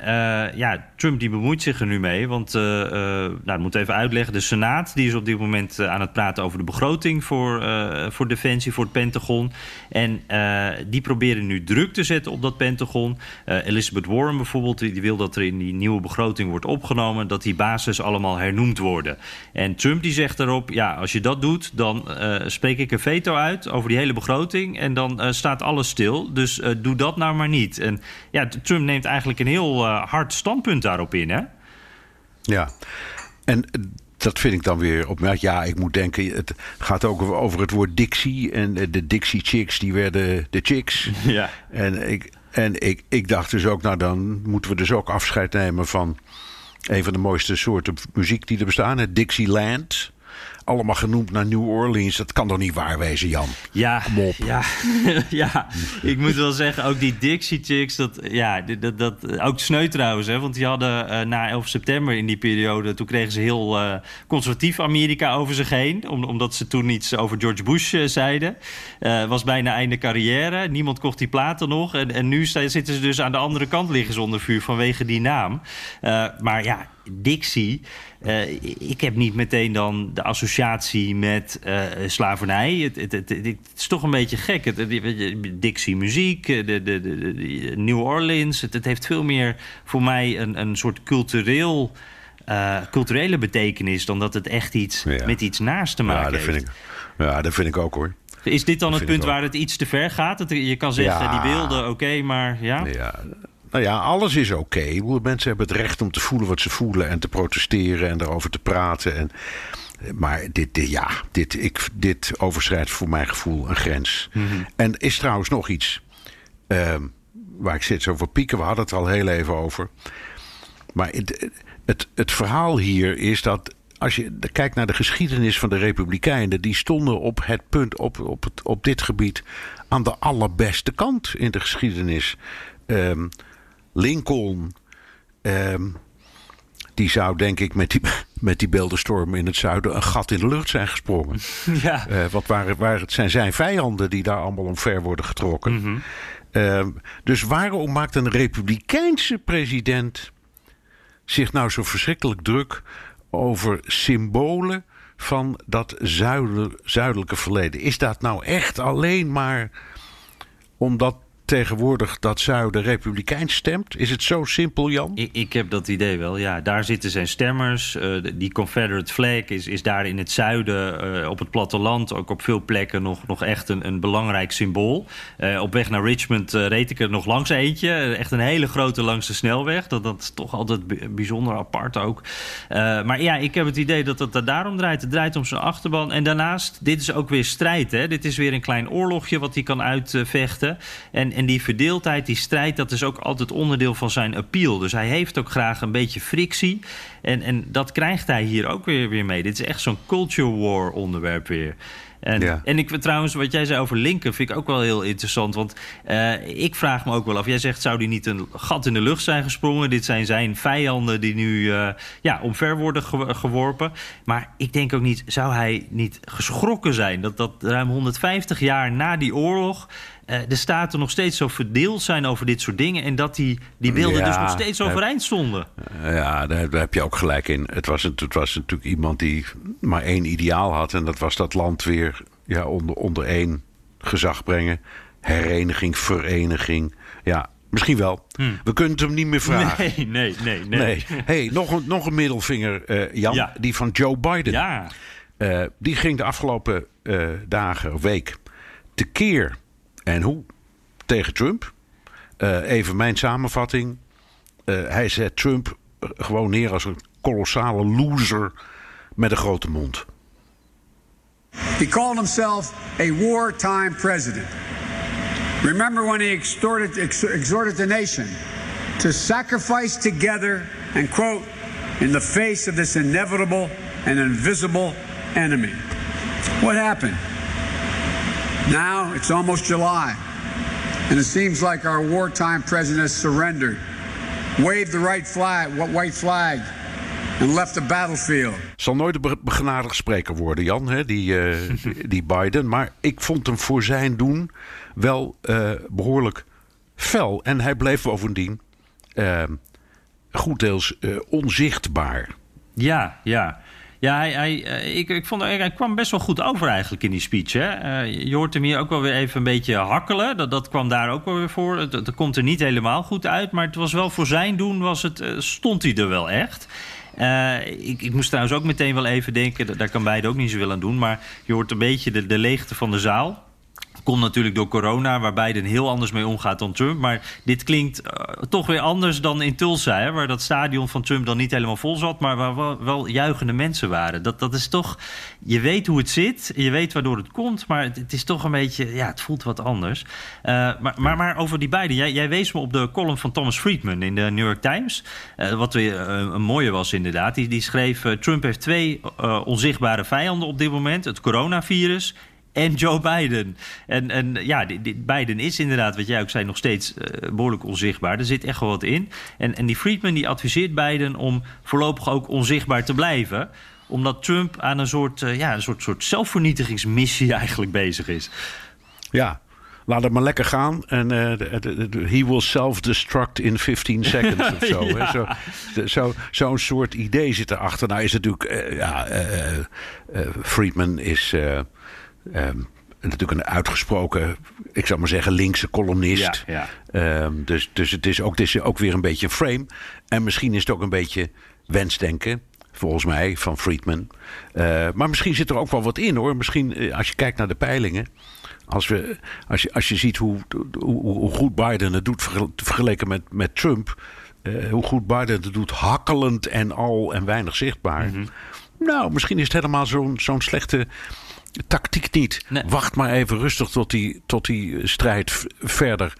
Speaker 1: ja, Trump die bemoeit zich er nu mee. Want, nou, dat moet even uitleggen. De Senaat die is op dit moment aan het praten over de begroting voor, voor Defensie, voor het Pentagon. En uh, die proberen nu druk te zetten op dat Pentagon. Uh, Elizabeth Warren bijvoorbeeld, die, wil dat er in die nieuwe begroting wordt opgenomen... dat die bases allemaal hernoemd worden. En Trump die zegt daarop, ja, als je dat doet... dan uh, spreek ik een veto uit over die hele begroting... en dan staat alles stil. Dus doe dat nou maar niet. En ja, Trump neemt eigenlijk een heel hard standpunt daarop in, hè?
Speaker 2: Ja, en dat vind ik dan weer opmerkelijk. Ja, ik moet denken, het gaat ook over het woord Dixie. En de Dixie Chicks, die werden de Chicks.
Speaker 1: Ja.
Speaker 2: En ik, en ik, ik dacht dus ook, nou dan moeten we dus ook afscheid nemen van een van de mooiste soorten muziek die er bestaan. Het Dixieland allemaal genoemd naar New Orleans. Dat kan toch niet waar wezen, Jan?
Speaker 1: Ja, ja, ja. ik moet wel zeggen, ook die Dixie Chicks, dat, ja, dat, dat, ook sneu trouwens, hè, want die hadden uh, na 11 september in die periode, toen kregen ze heel uh, conservatief Amerika over zich heen, om, omdat ze toen iets over George Bush uh, zeiden. was bijna einde carrière, niemand kocht die platen nog en, en nu zitten ze dus aan de andere kant liggen zonder vuur vanwege die naam. maar ja, Dixie. Uh, ik heb niet meteen dan de associatie met uh, slavernij. Het, het, het, het, is toch een beetje gek. Het, Dixie muziek, de, de, de, de New Orleans. Het, heeft veel meer voor mij een, een soort cultureel, uh, culturele betekenis... dan dat het echt iets ja. met iets naast te maken
Speaker 2: ja, dat
Speaker 1: heeft.
Speaker 2: Vind ik, ja, dat vind ik ook hoor.
Speaker 1: Is dit dan dat het punt waar het iets te ver gaat? Dat je kan zeggen, ja. die beelden, oké, okay, maar ja...
Speaker 2: ja. Nou ja, alles is oké. Okay. Mensen hebben het recht om te voelen wat ze voelen en te protesteren en daarover te praten. En, maar dit, dit, ja, dit, ik, dit overschrijdt voor mijn gevoel een grens.
Speaker 1: Mhm.
Speaker 2: Mm -hmm. En is trouwens nog iets uh, waar ik zit over pieken. We hadden het al heel even over. Maar het, het, het verhaal hier is dat als je kijkt naar de geschiedenis van de Republikeinen, die stonden op het punt, op, op, het, op dit gebied, aan de allerbeste kant in de geschiedenis. Um, Lincoln, um, die zou denk ik met die, met die beeldenstorm in het zuiden een gat in de lucht zijn gesprongen.
Speaker 1: Ja.
Speaker 2: Uh, wat waren, waren, het zijn zijn vijanden die daar allemaal omver worden getrokken.
Speaker 1: Mm -hmm.
Speaker 2: uh, dus waarom maakt een republikeinse president zich nou zo verschrikkelijk druk over symbolen van dat zuidelijke verleden? Is dat nou echt alleen maar omdat tegenwoordig dat zuiden republikeins stemt? Is het zo simpel, Jan?
Speaker 1: Ik, ik heb dat idee wel, ja. Daar zitten zijn stemmers. Uh, die Confederate flag is, is daar in het zuiden, uh, op het platteland... ook op veel plekken nog, nog echt een, een belangrijk symbool. Uh, op weg naar Richmond reed ik er nog langs eentje. echt een hele grote langs de snelweg. Dat, dat is toch altijd bijzonder apart ook. maar ja, ik heb het idee dat het daarom draait. Het draait om zijn achterban. En daarnaast, dit is ook weer strijd, hè. Dit is weer een klein oorlogje wat hij kan uitvechten. En en die verdeeldheid, die strijd, dat is ook altijd onderdeel van zijn appeal. Dus hij heeft ook graag een beetje frictie. En, en dat krijgt hij hier ook weer, weer mee. Dit is echt zo'n culture war onderwerp weer. En, ja. en ik trouwens, wat jij zei over Linken, vind ik ook wel heel interessant. Want uh, ik vraag me ook wel af. Jij zegt, zou die niet een gat in de lucht zijn gesprongen? Dit zijn zijn vijanden die nu uh, ja, omver worden ge geworpen. Maar ik denk ook niet, zou hij niet geschrokken zijn dat dat ruim 150 jaar na die oorlog uh, de staten nog steeds zo verdeeld zijn over dit soort dingen. En dat die, die beelden ja, dus nog steeds overeind stonden.
Speaker 2: Ja, daar, daar, heb je ook gelijk in. Het was, het was natuurlijk iemand die maar één ideaal had. En dat was dat land weer ja, onder, onder één gezag brengen. Hereniging, vereniging. Ja, Misschien wel. Hmm. We kunnen het hem niet meer vragen.
Speaker 1: Nee, nee, nee. nee. nee.
Speaker 2: Hey, nog, een, nog een middelvinger, uh, Jan. Ja. Die van Joe Biden.
Speaker 1: Ja.
Speaker 2: Uh, die ging de afgelopen uh, dagen of week tekeer en hoe? Tegen Trump. Uh, even mijn samenvatting. Uh, hij zet Trump gewoon neer als een kolossale loser met een grote mond.
Speaker 3: He called himself a wartime president. Remember when he extorted, ex exhorted the nation to sacrifice together and quote, in the face of this inevitable and invisible enemy. What happened? Now it's almost July, and it seems like our wartime president has surrendered, waved the right flag, what white flag, and left the battlefield.
Speaker 2: Zal nooit een begenadigd spreker worden, Jan, hè, die, uh, die, Biden. Maar ik vond hem voor zijn doen wel uh, behoorlijk fel. En hij bleef bovendien uh, goed deels onzichtbaar.
Speaker 1: Ja, ja. Ja, hij, hij, eh, ik, ik vond, hij kwam best wel goed over eigenlijk in die speech. Hè? Uh, je hoort hem hier ook wel weer even een beetje hakkelen. Dat, dat kwam daar ook wel weer voor. Dat, komt er niet helemaal goed uit. Maar het was wel voor zijn doen, was het, uh, stond hij er wel echt. Ik, ik, moest trouwens ook meteen wel even denken... daar kan beide ook niet zoveel aan doen... maar je hoort een beetje de leegte van de zaal... Komt natuurlijk door corona, waar Biden heel anders mee omgaat dan Trump. Maar dit klinkt uh, toch weer anders dan in Tulsa, hè, waar dat stadion van Trump dan niet helemaal vol zat, maar waar wel, wel juichende mensen waren. Dat, dat is toch, je weet hoe het zit, je weet waardoor het komt, maar het, is toch een beetje, ja, het voelt wat anders. Uh, maar, maar, maar, over die beiden, jij, jij, wees me op de column van Thomas Friedman in de New York Times, uh, wat weer een mooie was inderdaad. Die, die schreef, Trump heeft twee onzichtbare vijanden op dit moment, het coronavirus en Joe Biden. En, en ja, Biden is inderdaad, wat jij ook zei, nog steeds uh, behoorlijk onzichtbaar. Er zit echt wel wat in. En, en die Friedman die adviseert Biden om voorlopig ook onzichtbaar te blijven omdat Trump aan een soort, uh, ja, een soort, soort zelfvernietigingsmissie eigenlijk bezig is.
Speaker 2: Ja, laat het maar lekker gaan. En uh, he will self-destruct in 15 seconds of zo. ja. Zo'n zo, zo soort idee zit erachter. Nou is het natuurlijk... Uh, ja, Friedman is... Um, natuurlijk een uitgesproken, ik zou maar zeggen, linkse columnist. Ja, ja. Um, dus dus het, is ook, is ook weer een beetje een frame. En misschien is het ook een beetje wensdenken. Volgens mij, van Friedman. Uh, maar misschien zit er ook wel wat in hoor. Misschien uh, als je kijkt naar de peilingen. Als, we, als, je, als je ziet hoe, hoe, hoe goed Biden het doet vergeleken met, met Trump. Uh, hoe goed Biden het doet, hakkelend en al en weinig zichtbaar. Mm -hmm. Nou, misschien is het helemaal zo'n zo'n slechte tactiek niet. Wacht maar even rustig tot die, tot die strijd verder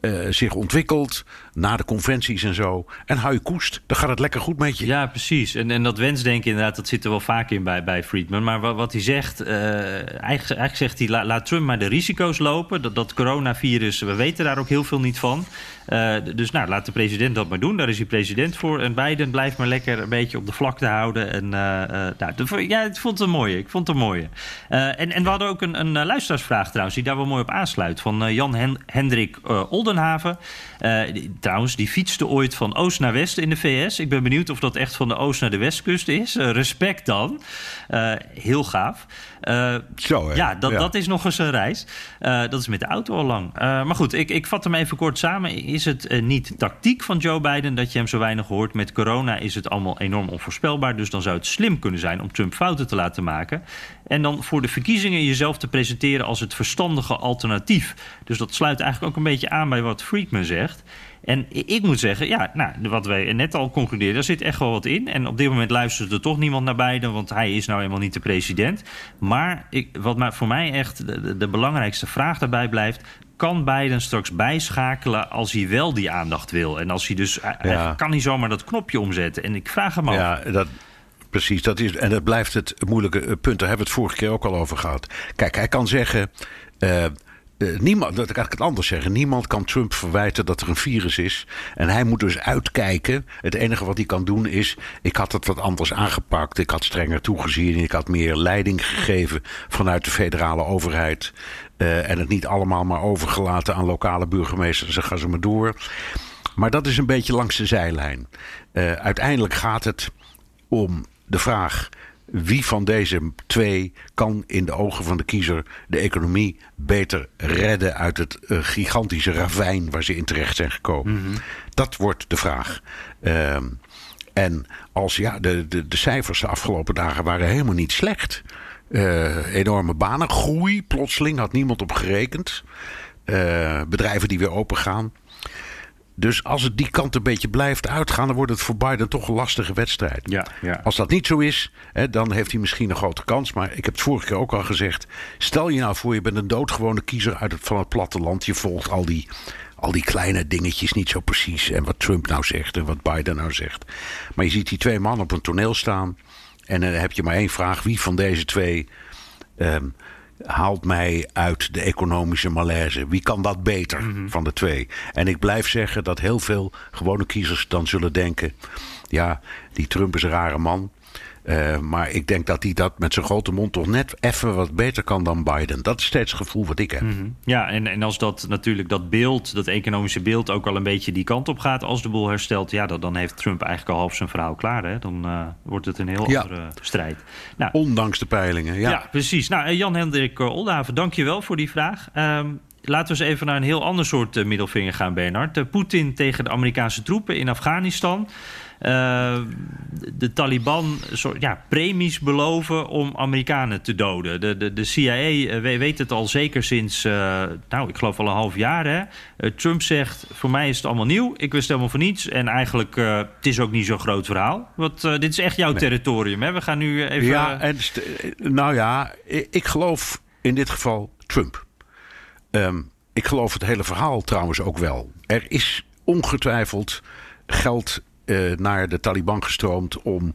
Speaker 2: uh, zich ontwikkelt. Na de conventies en zo. En hou je koest. Dan gaat het lekker goed met je.
Speaker 1: Ja, precies. En, en dat wensdenken inderdaad, dat zit er wel vaak in bij, bij Friedman. Maar wat, wat hij zegt, uh, eigenlijk, eigenlijk, zegt hij... La, laat Trump maar de risico's lopen. Dat, dat coronavirus, we weten daar ook heel veel niet van. Uh, dus nou, laat de president dat maar doen. Daar is hij president voor. En Biden blijft maar lekker een beetje op de vlakte houden. En nou, ja, ik vond het mooie. Ik vond het een mooie. en, en we hadden ook een, een luisteraarsvraag trouwens... die daar wel mooi op aansluit. Van Jan Hen Hendrik Olden Oldenhaven. Trouwens, die fietste ooit van oost naar west in de VS. Ik ben benieuwd of dat echt van de oost naar de westkust is. Uh, respect dan. Uh, heel gaaf.
Speaker 2: Zo, hè?
Speaker 1: Ja dat, ja. dat is nog eens een reis. dat is met de auto al lang. maar goed, ik, ik vat hem even kort samen. Is het niet tactiek van Joe Biden dat je hem zo weinig hoort? Met corona is het allemaal enorm onvoorspelbaar. Dus dan zou het slim kunnen zijn om Trump fouten te laten maken. En dan voor de verkiezingen jezelf te presenteren als het verstandige alternatief. Dus dat sluit eigenlijk ook een beetje aan bij wat Friedman zegt. En ik moet zeggen, ja, nou, wat wij net al concludeerden, daar zit echt wel wat in. En op dit moment luistert er toch niemand naar Biden, want hij is nou eenmaal niet de president. Maar ik, wat voor mij echt de, de belangrijkste vraag daarbij blijft: kan Biden straks bijschakelen als hij wel die aandacht wil? En als hij dus ja. kan hij zomaar dat knopje omzetten. En ik vraag hem af.
Speaker 2: Ja, dat, precies. Dat is, en dat blijft het moeilijke punt. Daar hebben we het vorige keer ook al over gehad. Kijk, hij kan zeggen. Uh, niemand, dat kan ik het anders zeggen. Niemand kan Trump verwijten dat er een virus is. En hij moet dus uitkijken. Het enige wat hij kan doen is. Ik had het wat anders aangepakt. Ik had strenger toegezien. Ik had meer leiding gegeven vanuit de federale overheid. Uh, en het niet allemaal maar overgelaten aan lokale burgemeesters. Dan gaan ze maar door. Maar dat is een beetje langs de zijlijn. Uh, uiteindelijk gaat het om de vraag wie van deze twee kan in de ogen van de kiezer de economie beter redden uit het uh, gigantische ravijn waar ze in terecht zijn gekomen? Mm -hmm. Dat wordt de vraag. Uh, en als ja, de, de, de cijfers de afgelopen dagen waren helemaal niet slecht. Uh, enorme banengroei, plotseling had niemand op gerekend. Uh, bedrijven die weer open gaan. Dus als het die kant een beetje blijft uitgaan, dan wordt het voor Biden toch een lastige wedstrijd.
Speaker 1: Ja, ja.
Speaker 2: Als dat niet zo is, hè, dan heeft hij misschien een grote kans. Maar ik heb het vorige keer ook al gezegd. Stel je nou voor, je bent een doodgewone kiezer uit het, van het platteland. Je volgt al die, al die kleine dingetjes niet zo precies. En wat Trump nou zegt en wat Biden nou zegt. Maar je ziet die twee mannen op een toneel staan. En dan heb je maar één vraag: wie van deze twee. Um, haalt mij uit de economische malaise. Wie kan dat beter mm -hmm. van de twee? En ik blijf zeggen dat heel veel gewone kiezers dan zullen denken: ja, die Trump is een rare man. Uh, maar ik denk dat hij dat met zijn grote mond toch net even wat beter kan dan Biden. Dat is steeds het gevoel wat ik heb.
Speaker 1: Mm -hmm. Ja, en, en als dat natuurlijk dat beeld, dat economische beeld ook wel een beetje die kant op gaat als de boel herstelt, ja, dan, dan heeft Trump eigenlijk al half zijn verhaal klaar. Hè? Dan uh, wordt het een heel ja. andere strijd.
Speaker 2: Nou, Ondanks de peilingen, ja.
Speaker 1: Ja, precies. Nou, Jan-Hendrik Oldenhaven, dank je wel voor die vraag. Um, Laten we eens even naar een heel ander soort middelvinger gaan, Bernard. Poetin tegen de Amerikaanse troepen in Afghanistan. Uh, de Taliban soort, ja, premies beloven om Amerikanen te doden. De, de, de CIA uh, weet het al zeker sinds, uh, nou, ik geloof al een half jaar. Hè? Trump zegt, voor mij is het allemaal nieuw. Ik wist helemaal voor niets. En eigenlijk, het is ook niet zo'n groot verhaal. Want dit is echt jouw nee. territorium. Hè? We gaan nu even...
Speaker 2: Ja, en, nou ja, ik, ik geloof in dit geval Trump. Um, ik geloof het hele verhaal trouwens ook wel. Er is ongetwijfeld geld naar de Taliban gestroomd om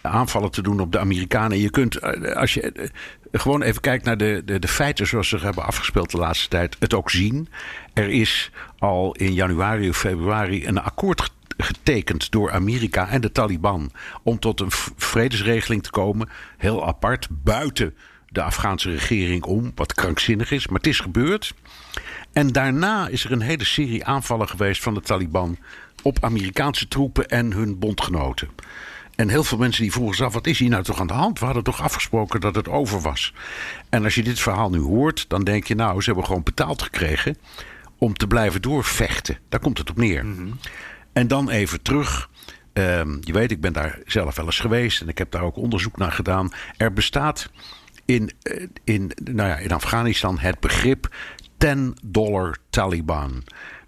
Speaker 2: aanvallen te doen op de Amerikanen. Je kunt, als je uh, gewoon even kijkt naar de, de, de, feiten zoals ze hebben afgespeeld de laatste tijd, het ook zien. Er is al in januari of februari een akkoord getekend door Amerika en de Taliban om tot een vredesregeling te komen. Heel apart, buiten de Afghaanse regering om, wat krankzinnig is, maar het is gebeurd. En daarna is er een hele serie aanvallen geweest van de Taliban op Amerikaanse troepen en hun bondgenoten. En heel veel mensen die vroegen zich af: wat is hier nou toch aan de hand? We hadden toch afgesproken dat het over was. En als je dit verhaal nu hoort, dan denk je: nou, ze hebben gewoon betaald gekregen om te blijven doorvechten. Daar komt het op neer. Mm -hmm. En dan even terug. Um, je weet, ik ben daar zelf wel eens geweest en ik heb daar ook onderzoek naar gedaan. Er bestaat in, in, nou ja, in Afghanistan het begrip 10 dollar Taliban.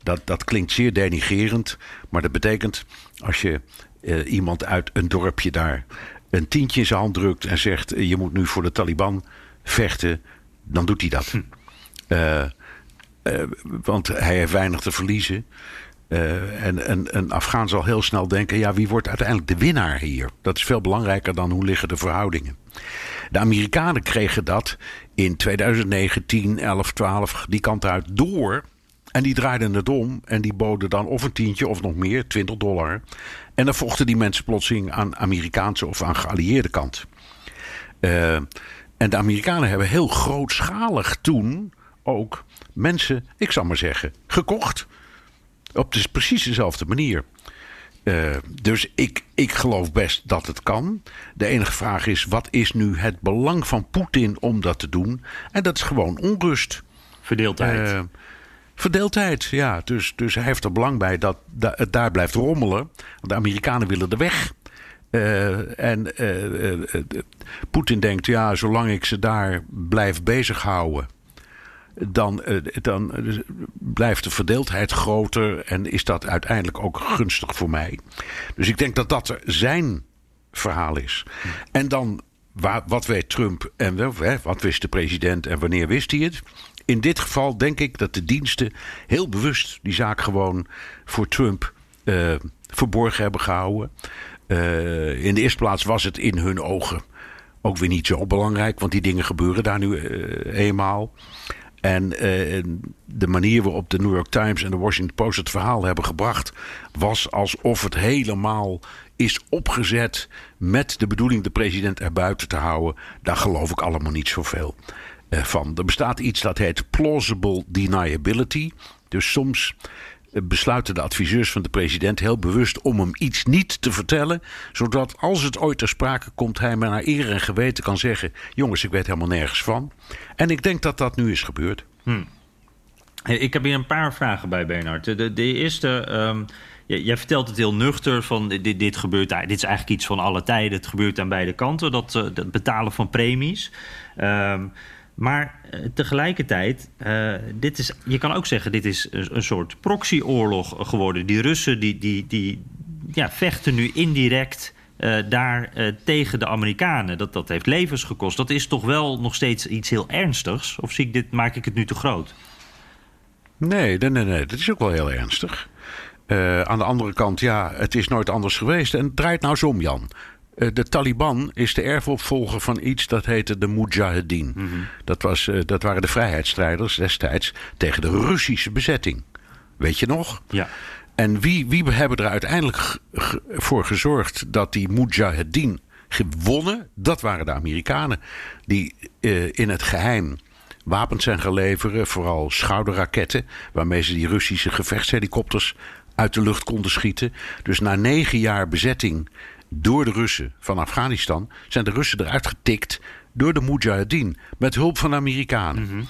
Speaker 2: Dat, dat klinkt zeer denigerend, maar dat betekent als je uh, iemand uit een dorpje daar een tientje in zijn hand drukt en zegt: Je moet nu voor de Taliban vechten, dan doet hij dat. Hm. Uh, uh, want hij heeft weinig te verliezen. En, en een Afghaan zal heel snel denken: ja, wie wordt uiteindelijk de winnaar hier? Dat is veel belangrijker dan hoe liggen de verhoudingen. De Amerikanen kregen dat in 2009, 10, 11, 12, die kant uit door. En die draaiden het om en die boden dan of een tientje of nog meer, 20 dollar. En dan vochten die mensen plotseling aan Amerikaanse of aan geallieerde kant. Uh, en de Amerikanen hebben heel grootschalig toen ook mensen, ik zal maar zeggen, gekocht Op precies dezelfde manier. Uh, dus ik, ik geloof best dat het kan. De enige vraag is: wat is nu het belang van Poetin om dat te doen? En dat is gewoon onrust.
Speaker 1: Verdeeldheid. Uh,
Speaker 2: verdeeldheid, ja. Dus, dus hij heeft er belang bij dat, het daar blijft rommelen. De Amerikanen willen er weg. Uh, en Poetin denkt: ja, zolang ik ze daar blijf bezighouden dan, dan blijft de verdeeldheid groter en is dat uiteindelijk ook gunstig voor mij. Dus ik denk dat dat zijn verhaal is. En dan, wat weet Trump en wat wist de president en wanneer wist hij het? In dit geval denk ik dat de diensten heel bewust die zaak gewoon voor Trump uh, verborgen hebben gehouden. Uh, in de eerste plaats was het in hun ogen ook weer niet zo belangrijk, want die dingen gebeuren daar nu eenmaal. En de manier waarop de New York Times en de Washington Post het verhaal hebben gebracht, was alsof het helemaal is opgezet met de bedoeling de president erbuiten te houden. Daar geloof ik allemaal niet zoveel van. Er bestaat iets dat heet plausible deniability. Dus soms besluiten de adviseurs van de president heel bewust om hem iets niet te vertellen. Zodat als het ooit ter sprake komt, hij maar naar eer en geweten kan zeggen: Jongens, ik weet helemaal nergens van. En ik denk dat dat nu is gebeurd.
Speaker 1: Hmm. Ik heb hier een paar vragen bij, Bernard. De, de eerste. Um, jij vertelt het heel nuchter van dit, dit gebeurt. Dit is eigenlijk iets van alle tijden. Het gebeurt aan beide kanten. Dat, uh, dat betalen van premies. Um, maar uh, tegelijkertijd, uh, dit is, je kan ook zeggen, dit is een, soort proxyoorlog geworden. Die Russen die, die, die ja, vechten nu indirect uh, daar tegen de Amerikanen. Dat, dat heeft levens gekost. Dat is toch wel nog steeds iets heel ernstigs? Of zie ik dit, maak ik het nu te groot?
Speaker 2: Nee, nee, nee, nee. dat is ook wel heel ernstig. aan de andere kant, ja, het is nooit anders geweest. En draait nou zo om, Jan. Eh, de Taliban is de erfopvolger van iets dat heette de Mujahedin. Mhm. dat, was, eh, dat waren de vrijheidsstrijders destijds tegen de Russische bezetting. Weet je nog?
Speaker 1: Ja.
Speaker 2: En wie, wie hebben er uiteindelijk voor gezorgd dat die Mujahedin gewonnen? Dat waren de Amerikanen. Die uh, in het geheim wapens zijn gaan leveren, vooral schouderraketten, waarmee ze die Russische gevechtshelikopters uit de lucht konden schieten. Dus na negen jaar bezetting door de Russen van Afghanistan zijn de Russen eruit getikt door de Mujahedin met hulp van de Amerikanen. Mhm.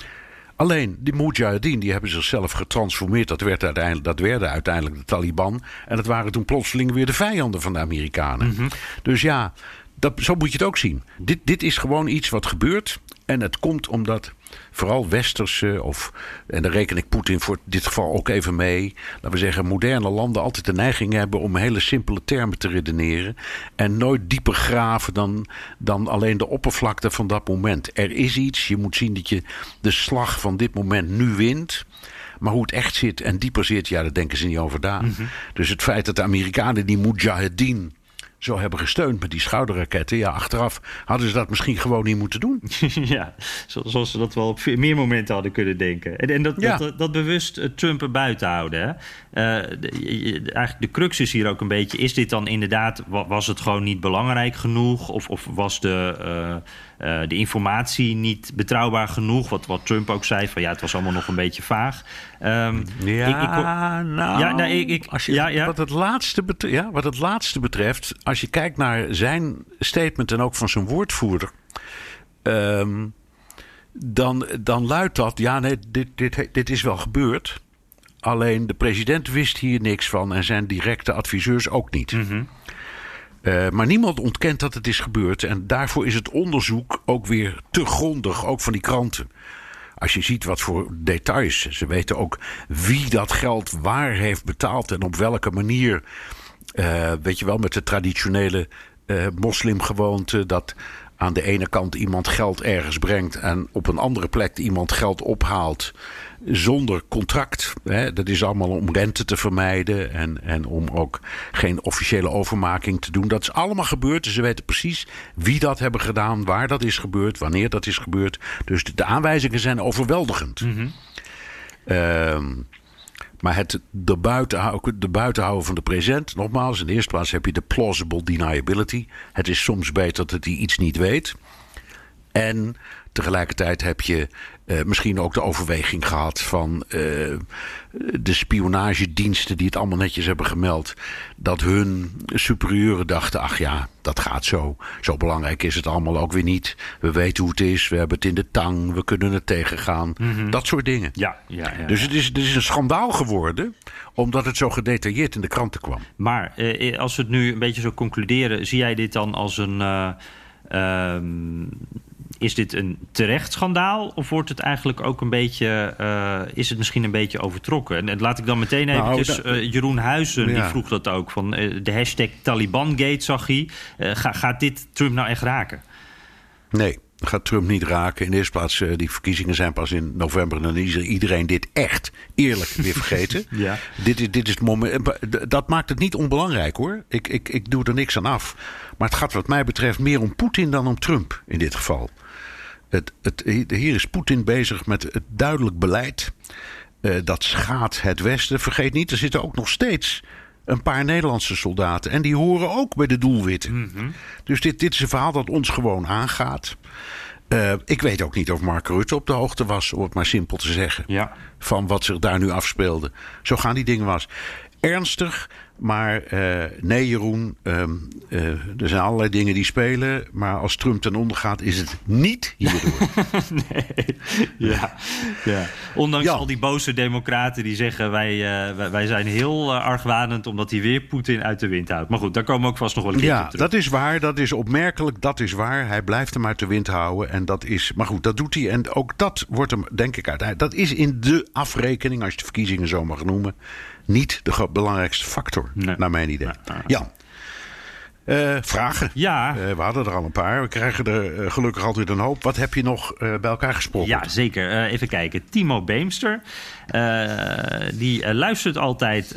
Speaker 2: Alleen die Mujahedin die hebben zichzelf getransformeerd. Dat, werd uiteindelijk, dat werden uiteindelijk de Taliban. En dat waren toen plotseling weer de vijanden van de Amerikanen. Mhm. Dus ja, dat, zo moet je het ook zien. Dit, dit is gewoon iets wat gebeurt. En het komt omdat vooral westerse, of, en daar reken ik Poetin voor dit geval ook even mee, laten we zeggen, moderne landen altijd de neiging hebben om hele simpele termen te redeneren. En nooit dieper graven dan, dan alleen de oppervlakte van dat moment. Er is iets, je moet zien dat je de slag van dit moment nu wint. Maar hoe het echt zit en dieper zit, ja, daar denken ze niet over na. Mhm. Dus het feit dat de Amerikanen die Mujahedin zo hebben gesteund met die schouderraketten. Ja, achteraf hadden ze dat misschien gewoon niet moeten doen.
Speaker 1: ja, zoals ze dat wel op meer momenten hadden kunnen denken. En, en dat, dat, dat, bewust uh, Trump er buiten houden. Hè? Uh, de, eigenlijk de crux is hier ook een beetje... is dit dan inderdaad... was het gewoon niet belangrijk genoeg? Of, of was de... Uh, uh, de informatie niet betrouwbaar genoeg. Wat, wat Trump ook zei, van ja, het was allemaal nog een beetje vaag.
Speaker 2: Um, ja, ik, ik, nou, ja, ik, als je, ja, ja. Wat, het laatste betreft, ja, wat het laatste betreft, als je kijkt naar zijn statement en ook van zijn woordvoerder. Um, dan, dan luidt dat, ja, nee, dit, dit, dit is wel gebeurd. Alleen de president wist hier niks van en zijn directe adviseurs ook niet. Mm -hmm. Uh, maar niemand ontkent dat het is gebeurd. En daarvoor is het onderzoek ook weer te grondig, ook van die kranten. Als je ziet wat voor details. Ze weten ook wie dat geld waar heeft betaald en op welke manier. Uh, weet je wel, met de traditionele uh, moslimgewoonte. Dat aan de ene kant iemand geld ergens brengt en op een andere plek iemand geld ophaalt zonder contract. Hè. Dat is allemaal om rente te vermijden en, en om ook geen officiële overmaking te doen. Dat is allemaal gebeurd. Dus ze weten precies wie dat hebben gedaan, waar dat is gebeurd, wanneer dat is gebeurd. Dus de, aanwijzingen zijn overweldigend. Mm maar het de buiten, de buitenhouden van de present, nogmaals, in de eerste plaats heb je de plausible deniability. Het is soms beter dat hij iets niet weet. En tegelijkertijd heb je uh, misschien ook de overweging gehad van uh, de spionagediensten die het allemaal netjes hebben gemeld. Dat hun superieuren dachten: ach ja, dat gaat zo. Zo belangrijk is het allemaal ook weer niet. We weten hoe het is, we hebben het in de tang, we kunnen het tegengaan. Mm -hmm. Dat soort dingen.
Speaker 1: Ja, ja, ja,
Speaker 2: dus het is, het is een schandaal geworden, omdat het zo gedetailleerd in de kranten kwam.
Speaker 1: Maar uh, als we het nu een beetje zo concluderen, zie jij dit dan als een. Um, is dit een terecht schandaal? Of wordt het eigenlijk ook een beetje. Uh, is het misschien een beetje overtrokken? En, en laat ik dan meteen nou. Nou, uh, Jeroen Huizen ja. die vroeg dat ook. Van uh, de hashtag Talibangate zag hij. Ga, gaat dit Trump nou echt raken?
Speaker 2: Nee. Gaat Trump niet raken. In de eerste plaats, die verkiezingen zijn pas in november. En dan is iedereen dit echt eerlijk weer vergeten.
Speaker 1: ja.
Speaker 2: dit, is, dit is het moment. Dat maakt het niet onbelangrijk hoor. Ik, ik, ik doe er niks aan af. Maar het gaat, wat mij betreft, meer om Poetin dan om Trump in dit geval. Het, het, hier is Poetin bezig met het duidelijk beleid. Uh, dat schaadt het Westen. Vergeet niet, er zitten ook nog steeds een paar Nederlandse soldaten. En die horen ook bij de doelwitten. Mm -hmm. Dus dit, dit is een verhaal dat ons gewoon aangaat. Uh, ik weet ook niet of Mark Rutte op de hoogte was, om het maar simpel te zeggen.
Speaker 1: Ja.
Speaker 2: Van wat zich daar nu afspeelde. Zo gaan die dingen was. Ernstig, maar uh, nee, Jeroen, um, uh, er zijn allerlei dingen die spelen. Maar als Trump ten onder gaat, is het niet hierdoor.
Speaker 1: nee, ja. ja. Ondanks ja. al die boze democraten die zeggen... wij, uh, wij zijn heel argwanend omdat hij weer Poetin uit de wind houdt. Maar goed, daar komen we ook vast nog wel een keer
Speaker 2: ja,
Speaker 1: op terug.
Speaker 2: dat is waar. Dat is opmerkelijk. Dat is waar. Hij blijft hem uit de wind houden. En dat is, maar goed, dat doet hij. En ook dat wordt hem, denk ik, uiteindelijk... Dat is in de afrekening, als je de verkiezingen zo mag noemen... niet de belangrijkste factor, nee. naar mijn idee. Ja. Uh, vragen.
Speaker 1: Ja.
Speaker 2: Uh, we hadden er al een paar. We krijgen er uh, gelukkig altijd een hoop. Wat heb je nog bij elkaar gesproken?
Speaker 1: Ja, zeker. even kijken. Timo Beemster. die luistert altijd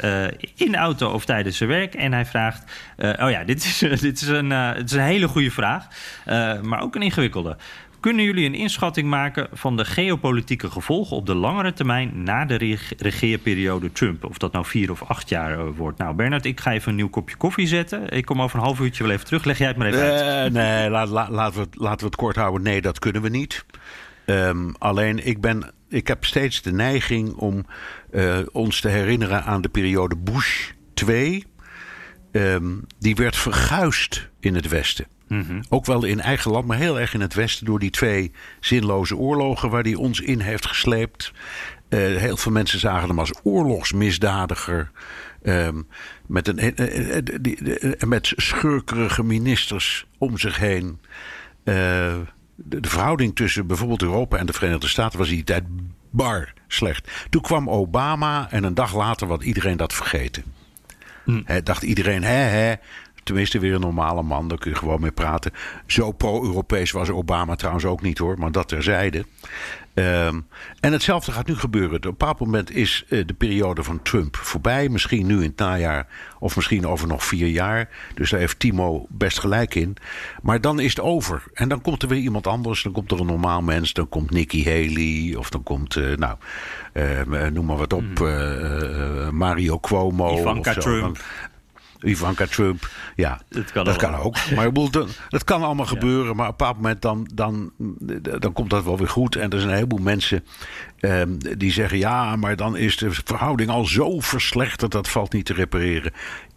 Speaker 1: in de auto of tijdens zijn werk. En hij vraagt... oh ja, dit is, dit is, een, het is een hele goede vraag. maar ook een ingewikkelde. Kunnen jullie een inschatting maken van de geopolitieke gevolgen op de langere termijn na de reg regeerperiode Trump? Of dat nou vier of acht jaar uh, wordt. Nou, Bernard, ik ga even een nieuw kopje koffie zetten. Ik kom over een half uurtje wel even terug. Leg jij het maar even uit.
Speaker 2: Nee, laat, laten, we het, laten we het kort houden. Nee, dat kunnen we niet. Um, alleen, ik, ben, ik heb steeds de neiging om uh, ons te herinneren aan de periode Bush 2. Um, die werd verguisd in het Westen. Mm -hmm. Ook wel in eigen land, maar heel erg in het Westen. Door die twee zinloze oorlogen waar hij ons in heeft gesleept. Uh, heel veel mensen zagen hem als oorlogsmisdadiger. Um, met, een, uh, uh, met schurkerige ministers om zich heen. De, de, verhouding tussen bijvoorbeeld Europa en de Verenigde Staten was in die tijd bar slecht. Toen kwam Obama en een dag later was iedereen dat vergeten. Mm. He, dacht iedereen, hè, hè, tenminste weer een normale man, daar kun je gewoon mee praten. Zo pro-Europees was Obama trouwens ook niet hoor, maar dat terzijde. Um, en hetzelfde gaat nu gebeuren. Op een bepaald moment is uh, de periode van Trump voorbij. Misschien nu in het najaar of misschien over nog vier jaar. Dus daar heeft Timo best gelijk in. Maar dan is het over. En dan komt er weer iemand anders. Dan komt er een normaal mens. Dan komt Nikki Haley. Of dan komt, uh, nou, uh, noem maar wat op. Mm. Mario Cuomo.
Speaker 1: Ivanka
Speaker 2: of zo.
Speaker 1: Trump.
Speaker 2: Ivanka Trump. Ja,
Speaker 1: dat kan,
Speaker 2: dat kan ook. Maar ik bedoel, dat kan allemaal ja. gebeuren. Maar op een bepaald moment dan, dan, dan komt dat wel weer goed. En er zijn een heleboel mensen um, die zeggen... ja, maar dan is de verhouding al zo verslechterd... dat valt niet te repareren.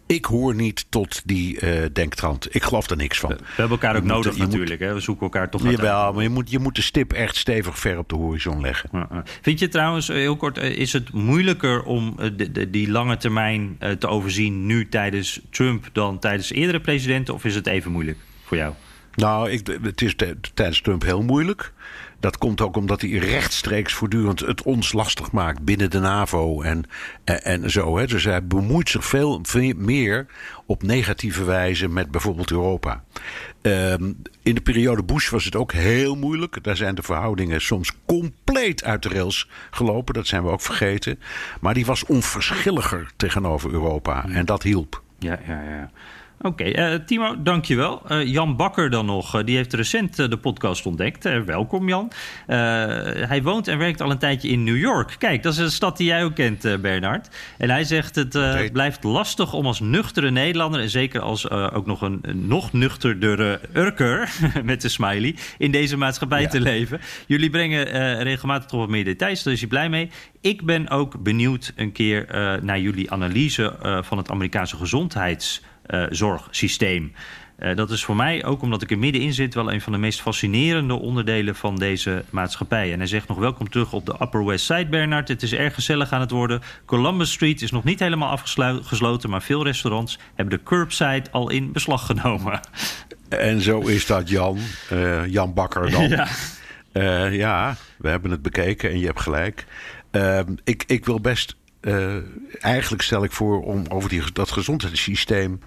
Speaker 2: Ik hoor niet tot die uh, denktrand. Ik geloof er niks van.
Speaker 1: We, we hebben elkaar ook nodig moet, natuurlijk. Moet, hè? We zoeken elkaar toch
Speaker 2: Jawel, maar je moet, je moet de stip echt stevig ver op de horizon leggen.
Speaker 1: Vind je trouwens, heel kort, is het moeilijker om de, de, die lange termijn te overzien... nu tijdens Trump dan tijdens eerdere presidenten? Of is het even moeilijk voor jou?
Speaker 2: Nou, ik, het is tijdens Trump heel moeilijk. Dat komt ook omdat hij rechtstreeks voortdurend het ons lastig maakt binnen de NAVO en, en, zo. Hè. Dus hij bemoeit zich veel, meer op negatieve wijze met bijvoorbeeld Europa. Um, in de periode Bush was het ook heel moeilijk. Daar zijn de verhoudingen soms compleet uit de rails gelopen. Dat zijn we ook vergeten. Maar die was onverschilliger tegenover Europa. En dat hielp.
Speaker 1: Ja, ja, ja. Oké, okay, uh, Timo, dankjewel. Uh, Jan Bakker dan nog, uh, die heeft recent de podcast ontdekt. welkom Jan. hij woont en werkt al een tijdje in New York. Kijk, dat is een stad die jij ook kent, Bernard. En hij zegt het blijft lastig om als nuchtere Nederlander... en zeker als ook nog een, nog nuchterdere Urker, met de smiley... in deze maatschappij ja. te leven. Jullie brengen regelmatig toch wat meer details, daar is hij blij mee. Ik ben ook benieuwd een keer naar jullie analyse van het Amerikaanse gezondheids zorgsysteem. Uh, dat is voor mij, ook omdat ik er middenin zit, wel een van de meest fascinerende onderdelen van deze maatschappij. En hij zegt nog welkom terug op de Upper West Side, Bernard. Het is erg gezellig aan het worden. Columbus Street is nog niet helemaal afgesloten, maar veel restaurants hebben de curbside al in beslag genomen.
Speaker 2: En zo is dat, Jan. Uh, Jan Bakker dan. Ja. Uh, ja, we hebben het bekeken en je hebt gelijk. ik, ik wil best. eigenlijk stel ik voor om over die, dat gezondheidssysteem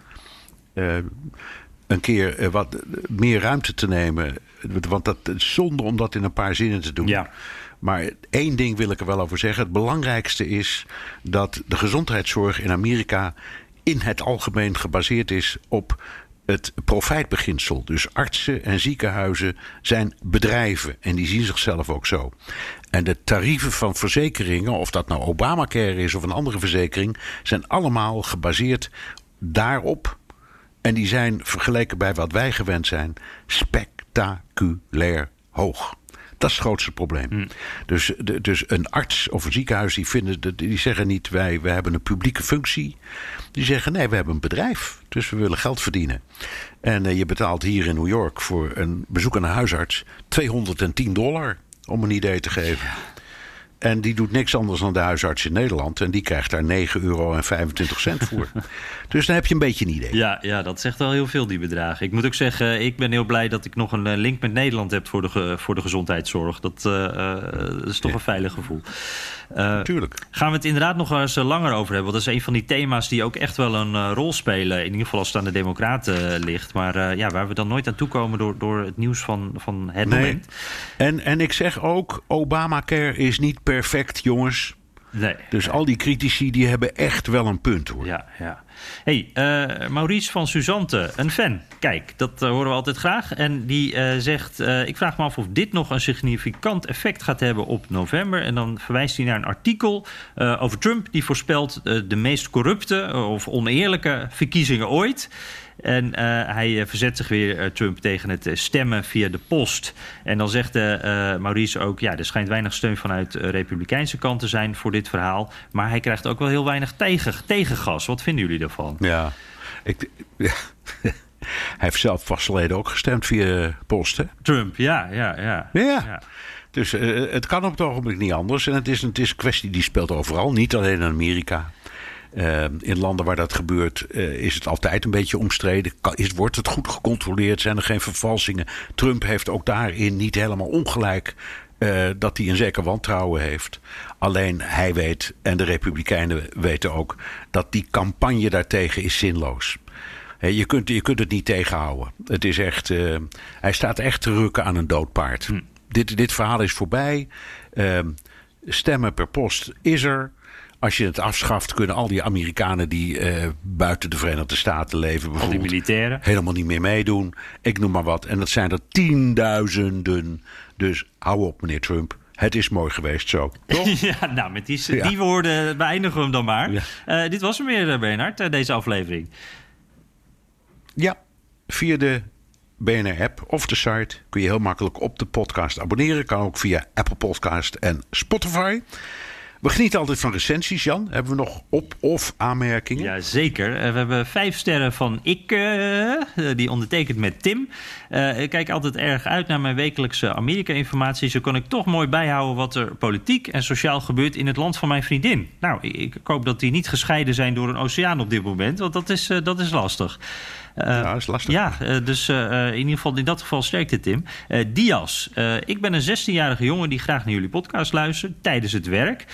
Speaker 2: een keer uh, wat meer ruimte te nemen. Want dat is zonde om dat in een paar zinnen te doen.
Speaker 1: Ja.
Speaker 2: Maar één ding wil ik er wel over zeggen. Het belangrijkste is dat de gezondheidszorg in Amerika in het algemeen gebaseerd is op het profijtbeginsel. Dus artsen en ziekenhuizen zijn bedrijven en die zien zichzelf ook zo. En de tarieven van verzekeringen, of dat nou Obamacare is of een andere verzekering, zijn allemaal gebaseerd daarop en die zijn vergeleken bij wat wij gewend zijn spectaculair hoog. Dat is het grootste probleem. Hmm. Dus, de, dus een arts of een ziekenhuis die, vinden, die zeggen niet wij, wij hebben een publieke functie. Die zeggen nee, we hebben een bedrijf. Dus we willen geld verdienen. En uh, je betaalt hier in New York voor een bezoek aan een huisarts 210 dollar. Om een idee te geven. En die doet niks anders dan de huisarts in Nederland. En die krijgt daar 9,25 euro voor. dus dan heb je een beetje een idee.
Speaker 1: Ja, ja, dat zegt wel heel veel, die bedragen. Ik moet ook zeggen, ik ben heel blij dat ik nog een eh, link met Nederland heb voor de, voor de gezondheidszorg. Dat, uh, is toch een veilig gevoel.
Speaker 2: Uh, Tuurlijk.
Speaker 1: Gaan we het inderdaad nog eens langer over hebben. Want dat is een van die thema's die ook echt wel een rol spelen. In ieder geval als het aan de Democraten ligt. Maar ja, waar we dan nooit aan toekomen door, door het nieuws van, van het nee. moment.
Speaker 2: En, en ik zeg ook, Obamacare is niet perfect, jongens.
Speaker 1: Nee.
Speaker 2: Dus al die critici die hebben echt wel een punt hoor.
Speaker 1: Ja, ja. hey, uh, Maurice van Suzante, een fan. Kijk, dat uh, horen we altijd graag. En die uh, zegt: Ik vraag me af of dit nog een significant effect gaat hebben op november. En dan verwijst hij naar een artikel over Trump, die voorspelt de meest corrupte of oneerlijke verkiezingen ooit. En uh, hij eh, verzet zich weer, uh, Trump, tegen het stemmen via de post. En dan zegt Maurice ook... ja, er schijnt weinig steun vanuit de republikeinse kant te zijn voor dit verhaal. Maar hij krijgt ook wel heel weinig tegen, tegengas. Wat vinden jullie daarvan?
Speaker 2: Ja, ik... Ja. hij heeft zelf vastleden ook gestemd via post, hè?
Speaker 1: Trump, ja, ja, ja.
Speaker 2: Ja. ja. Dus uh, het kan op het ogenblik niet anders. En het is, het is een kwestie die speelt overal, niet alleen in Amerika. Uh, in landen waar dat gebeurt uh, is het altijd een beetje omstreden. Is, wordt het goed gecontroleerd? Zijn er geen vervalsingen? Trump heeft ook daarin niet helemaal ongelijk. Uh, dat hij een zeker wantrouwen heeft. Alleen hij weet, en de Republikeinen weten ook, dat die campagne daartegen is zinloos. He, je, kunt, je kunt het niet tegenhouden. Het is echt, hij staat echt te rukken aan een dood paard. Hm. Dit, dit verhaal is voorbij. Stemmen per post is er. Als je het afschaft, kunnen al die Amerikanen die uh, buiten de Verenigde Staten leven,
Speaker 1: al die militairen,
Speaker 2: helemaal niet meer meedoen. Ik noem maar wat. En dat zijn er tienduizenden. Dus hou op, meneer Trump. Het is mooi geweest zo. Toch?
Speaker 1: ja, nou, met die, ja. die woorden beëindigen we hem dan maar. Ja. Uh, dit was hem weer, eh, Bernard, deze aflevering.
Speaker 2: Ja, via de BNR-app of de site kun je heel makkelijk op de podcast abonneren. Kan ook via Apple Podcast en Spotify. We genieten altijd van recensies, Jan. Hebben we nog op- of aanmerkingen?
Speaker 1: Ja, zeker. Eh, we hebben vijf sterren van ik, uh, die ondertekent met Tim. Ik kijk altijd erg uit naar mijn wekelijkse Amerika-informatie. Zo kan ik toch mooi bijhouden wat er politiek en sociaal gebeurt in het land van mijn vriendin. Nou, ik, ik hoop dat die niet gescheiden zijn door een oceaan op dit moment, want dat is, dat is lastig.
Speaker 2: Uh, ja, dat is lastig.
Speaker 1: Ja, uh, dus uh, in ieder geval in dat geval sterkte Tim. Dias, ik ben een 16-jarige jongen die graag naar jullie podcast luistert tijdens het werk.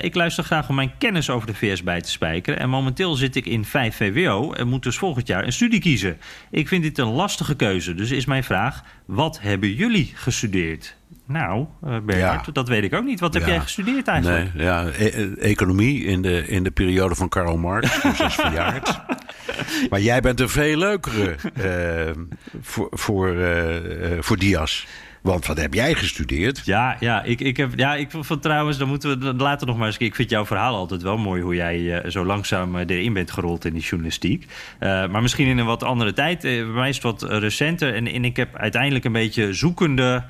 Speaker 1: ik luister graag om mijn kennis over de VS bij te spijkeren. En momenteel zit ik in 5 VWO en moet dus volgend jaar een studie kiezen. Ik vind dit een lastige keuze, dus is mijn vraag: wat hebben jullie gestudeerd? Nou, Bernard, ja. dat weet ik ook niet. Wat heb ja. jij gestudeerd eigenlijk?
Speaker 2: Nee, ja, e economie in de, in de periode van Karl Marx, dus dat is verjaard. Maar jij bent een veel leukere uh, voor, voor, uh, voor Diaz. Want wat heb jij gestudeerd?
Speaker 1: Ja, ja, ik, ik heb, ja, ik vond trouwens, dan moeten we later nog maar eens. Ik vind jouw verhaal altijd wel mooi hoe jij zo langzaam erin bent gerold in die journalistiek. Maar misschien in een wat andere tijd. Bij mij is het wat recenter. En, en ik heb uiteindelijk een beetje zoekende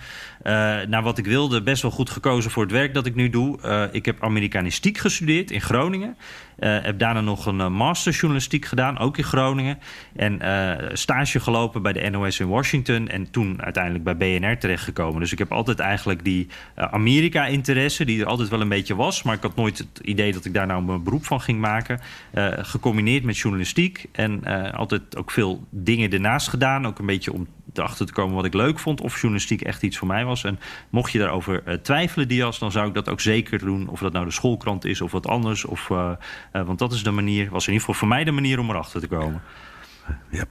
Speaker 1: naar wat ik wilde, best wel goed gekozen voor het werk dat ik nu doe. Uh, ik heb Amerikanistiek gestudeerd in Groningen. Uh, heb daarna nog een master journalistiek gedaan, ook in Groningen. En stage gelopen bij de NOS in Washington. En toen uiteindelijk bij BNR terechtgekomen. Dus ik heb altijd eigenlijk die Amerika-interesse, die er altijd wel een beetje was. Maar ik had nooit het idee dat ik daar nou mijn beroep van ging maken. gecombineerd met journalistiek. En altijd ook veel dingen ernaast gedaan. Ook een beetje om erachter te komen wat ik leuk vond. Of journalistiek echt iets voor mij was. En mocht je daarover uh, twijfelen, Dias, dan zou ik dat ook zeker doen. Of dat nou de schoolkrant is of wat anders. Of, uh, uh, want dat is de manier, was in ieder geval voor mij de manier om erachter te komen.
Speaker 2: Yep.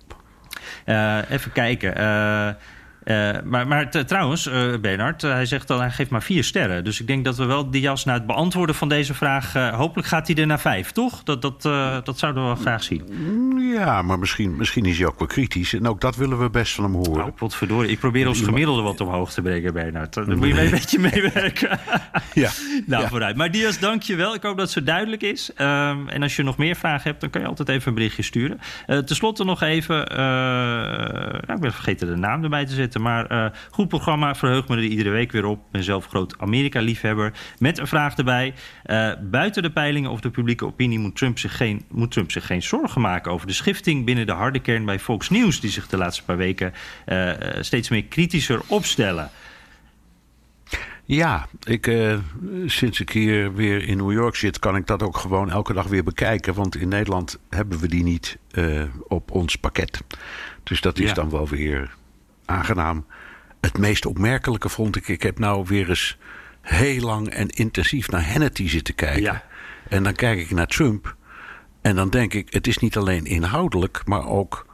Speaker 1: even kijken. Uh, maar, maar trouwens, uh, Bernard, uh, hij zegt dan hij geeft maar vier sterren. Dus ik denk dat we wel Diaz na het beantwoorden van deze vraag... hopelijk gaat hij er naar vijf, toch? Dat, dat, dat zouden we wel graag zien.
Speaker 2: Ja, maar misschien, misschien is hij ook wel kritisch. En ook dat willen we best van hem horen.
Speaker 1: Nou, potverdorie. Ik probeer ons gemiddelde wat omhoog te brengen, Bernard. Dan moet je een beetje meewerken.
Speaker 2: ja.
Speaker 1: nou,
Speaker 2: ja.
Speaker 1: vooruit. Maar Diaz, dank je wel. Ik hoop dat zo duidelijk is. Um, en als je nog meer vragen hebt, dan kan je altijd even een berichtje sturen. Ten slotte nog even... nou, ik ben vergeten de naam erbij te zetten. Maar uh, goed programma, verheug me er iedere week weer op. Ik ben zelf groot Amerika-liefhebber. Met een vraag erbij. Uh, buiten de peilingen of de publieke opinie moet Trump, zich geen, moet Trump zich geen zorgen maken over de schifting binnen de harde kern bij Fox News, die zich de laatste paar weken uh, steeds meer kritischer opstellen.
Speaker 2: Ja, ik, uh, sinds ik hier weer in New York zit, kan ik dat ook gewoon elke dag weer bekijken. Want in Nederland hebben we die niet uh, op ons pakket. Dus dat is ja. dan wel weer aangenaam. Het meest opmerkelijke vond ik, ik heb nou weer eens heel lang en intensief naar Hannity zitten kijken.
Speaker 1: Ja.
Speaker 2: En dan kijk ik naar Trump. En dan denk ik, het is niet alleen inhoudelijk, maar ook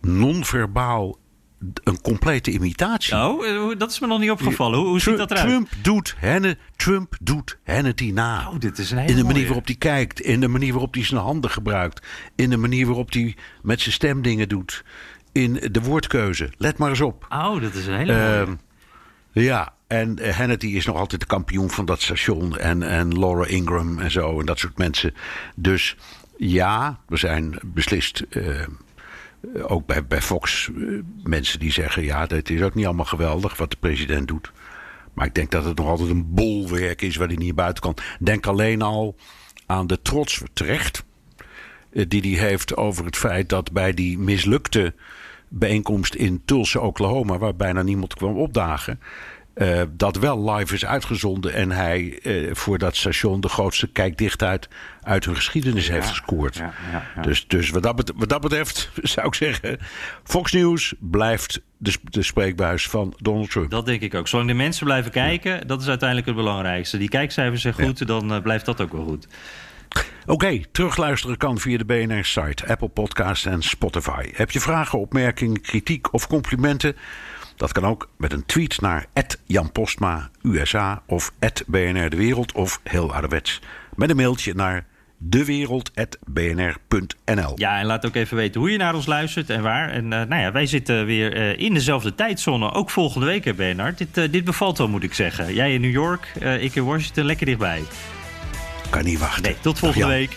Speaker 2: non-verbaal een complete imitatie.
Speaker 1: Oh, dat is me nog niet opgevallen. Hoe, hoe ziet dat eruit?
Speaker 2: Trump doet, Henne, Trump doet Hannity na.
Speaker 1: Oh, dit is een
Speaker 2: in de manier waarop hij kijkt, in de manier waarop hij zijn handen gebruikt, in de manier waarop hij met zijn stem dingen doet in de woordkeuze. Let maar eens op.
Speaker 1: Oh, dat is een hele.
Speaker 2: Uh, ja, en Hannity is nog altijd de kampioen van dat station. En, en Laura Ingram en zo. En dat soort mensen. Dus ja, we zijn beslist. Uh, ook bij, bij Fox uh, mensen die zeggen: ja, het is ook niet allemaal geweldig wat de president doet. Maar ik denk dat het nog altijd een bolwerk is waar hij niet buiten kan. Denk alleen al aan de trots terecht. Die hij heeft over het feit dat bij die mislukte bijeenkomst in Tulsa, Oklahoma, waar bijna niemand kwam opdagen. Uh, dat wel live is uitgezonden en hij uh, voor dat station de grootste kijkdichtheid uit hun geschiedenis ja, heeft gescoord.
Speaker 1: Ja, ja,
Speaker 2: dus, dus wat, dat betreft, wat dat betreft zou ik zeggen: Fox News blijft de, de spreekbuis van Donald Trump.
Speaker 1: Dat denk ik ook. Zolang de mensen blijven kijken, dat is uiteindelijk het belangrijkste. Die kijkcijfers zijn goed, dan uh, blijft dat ook wel goed.
Speaker 2: Oké, terugluisteren kan via de BNR-site, Apple Podcasts en Spotify. Heb je vragen, opmerkingen, kritiek of complimenten? Dat kan ook met een tweet naar Jan Postma, USA of BNR De Wereld of heel ouderwets met een mailtje naar dewereld.bnr.nl.
Speaker 1: Ja, en laat ook even weten hoe je naar ons luistert en waar. En uh, nou ja, wij zitten weer uh, in dezelfde tijdzone, ook volgende week, hè, Bernard. Dit, uh, dit bevalt wel, moet ik zeggen. Jij in New York, ik in Washington, lekker dichtbij.
Speaker 2: Kan niet wachten.
Speaker 1: Nee, tot volgende Ach, week.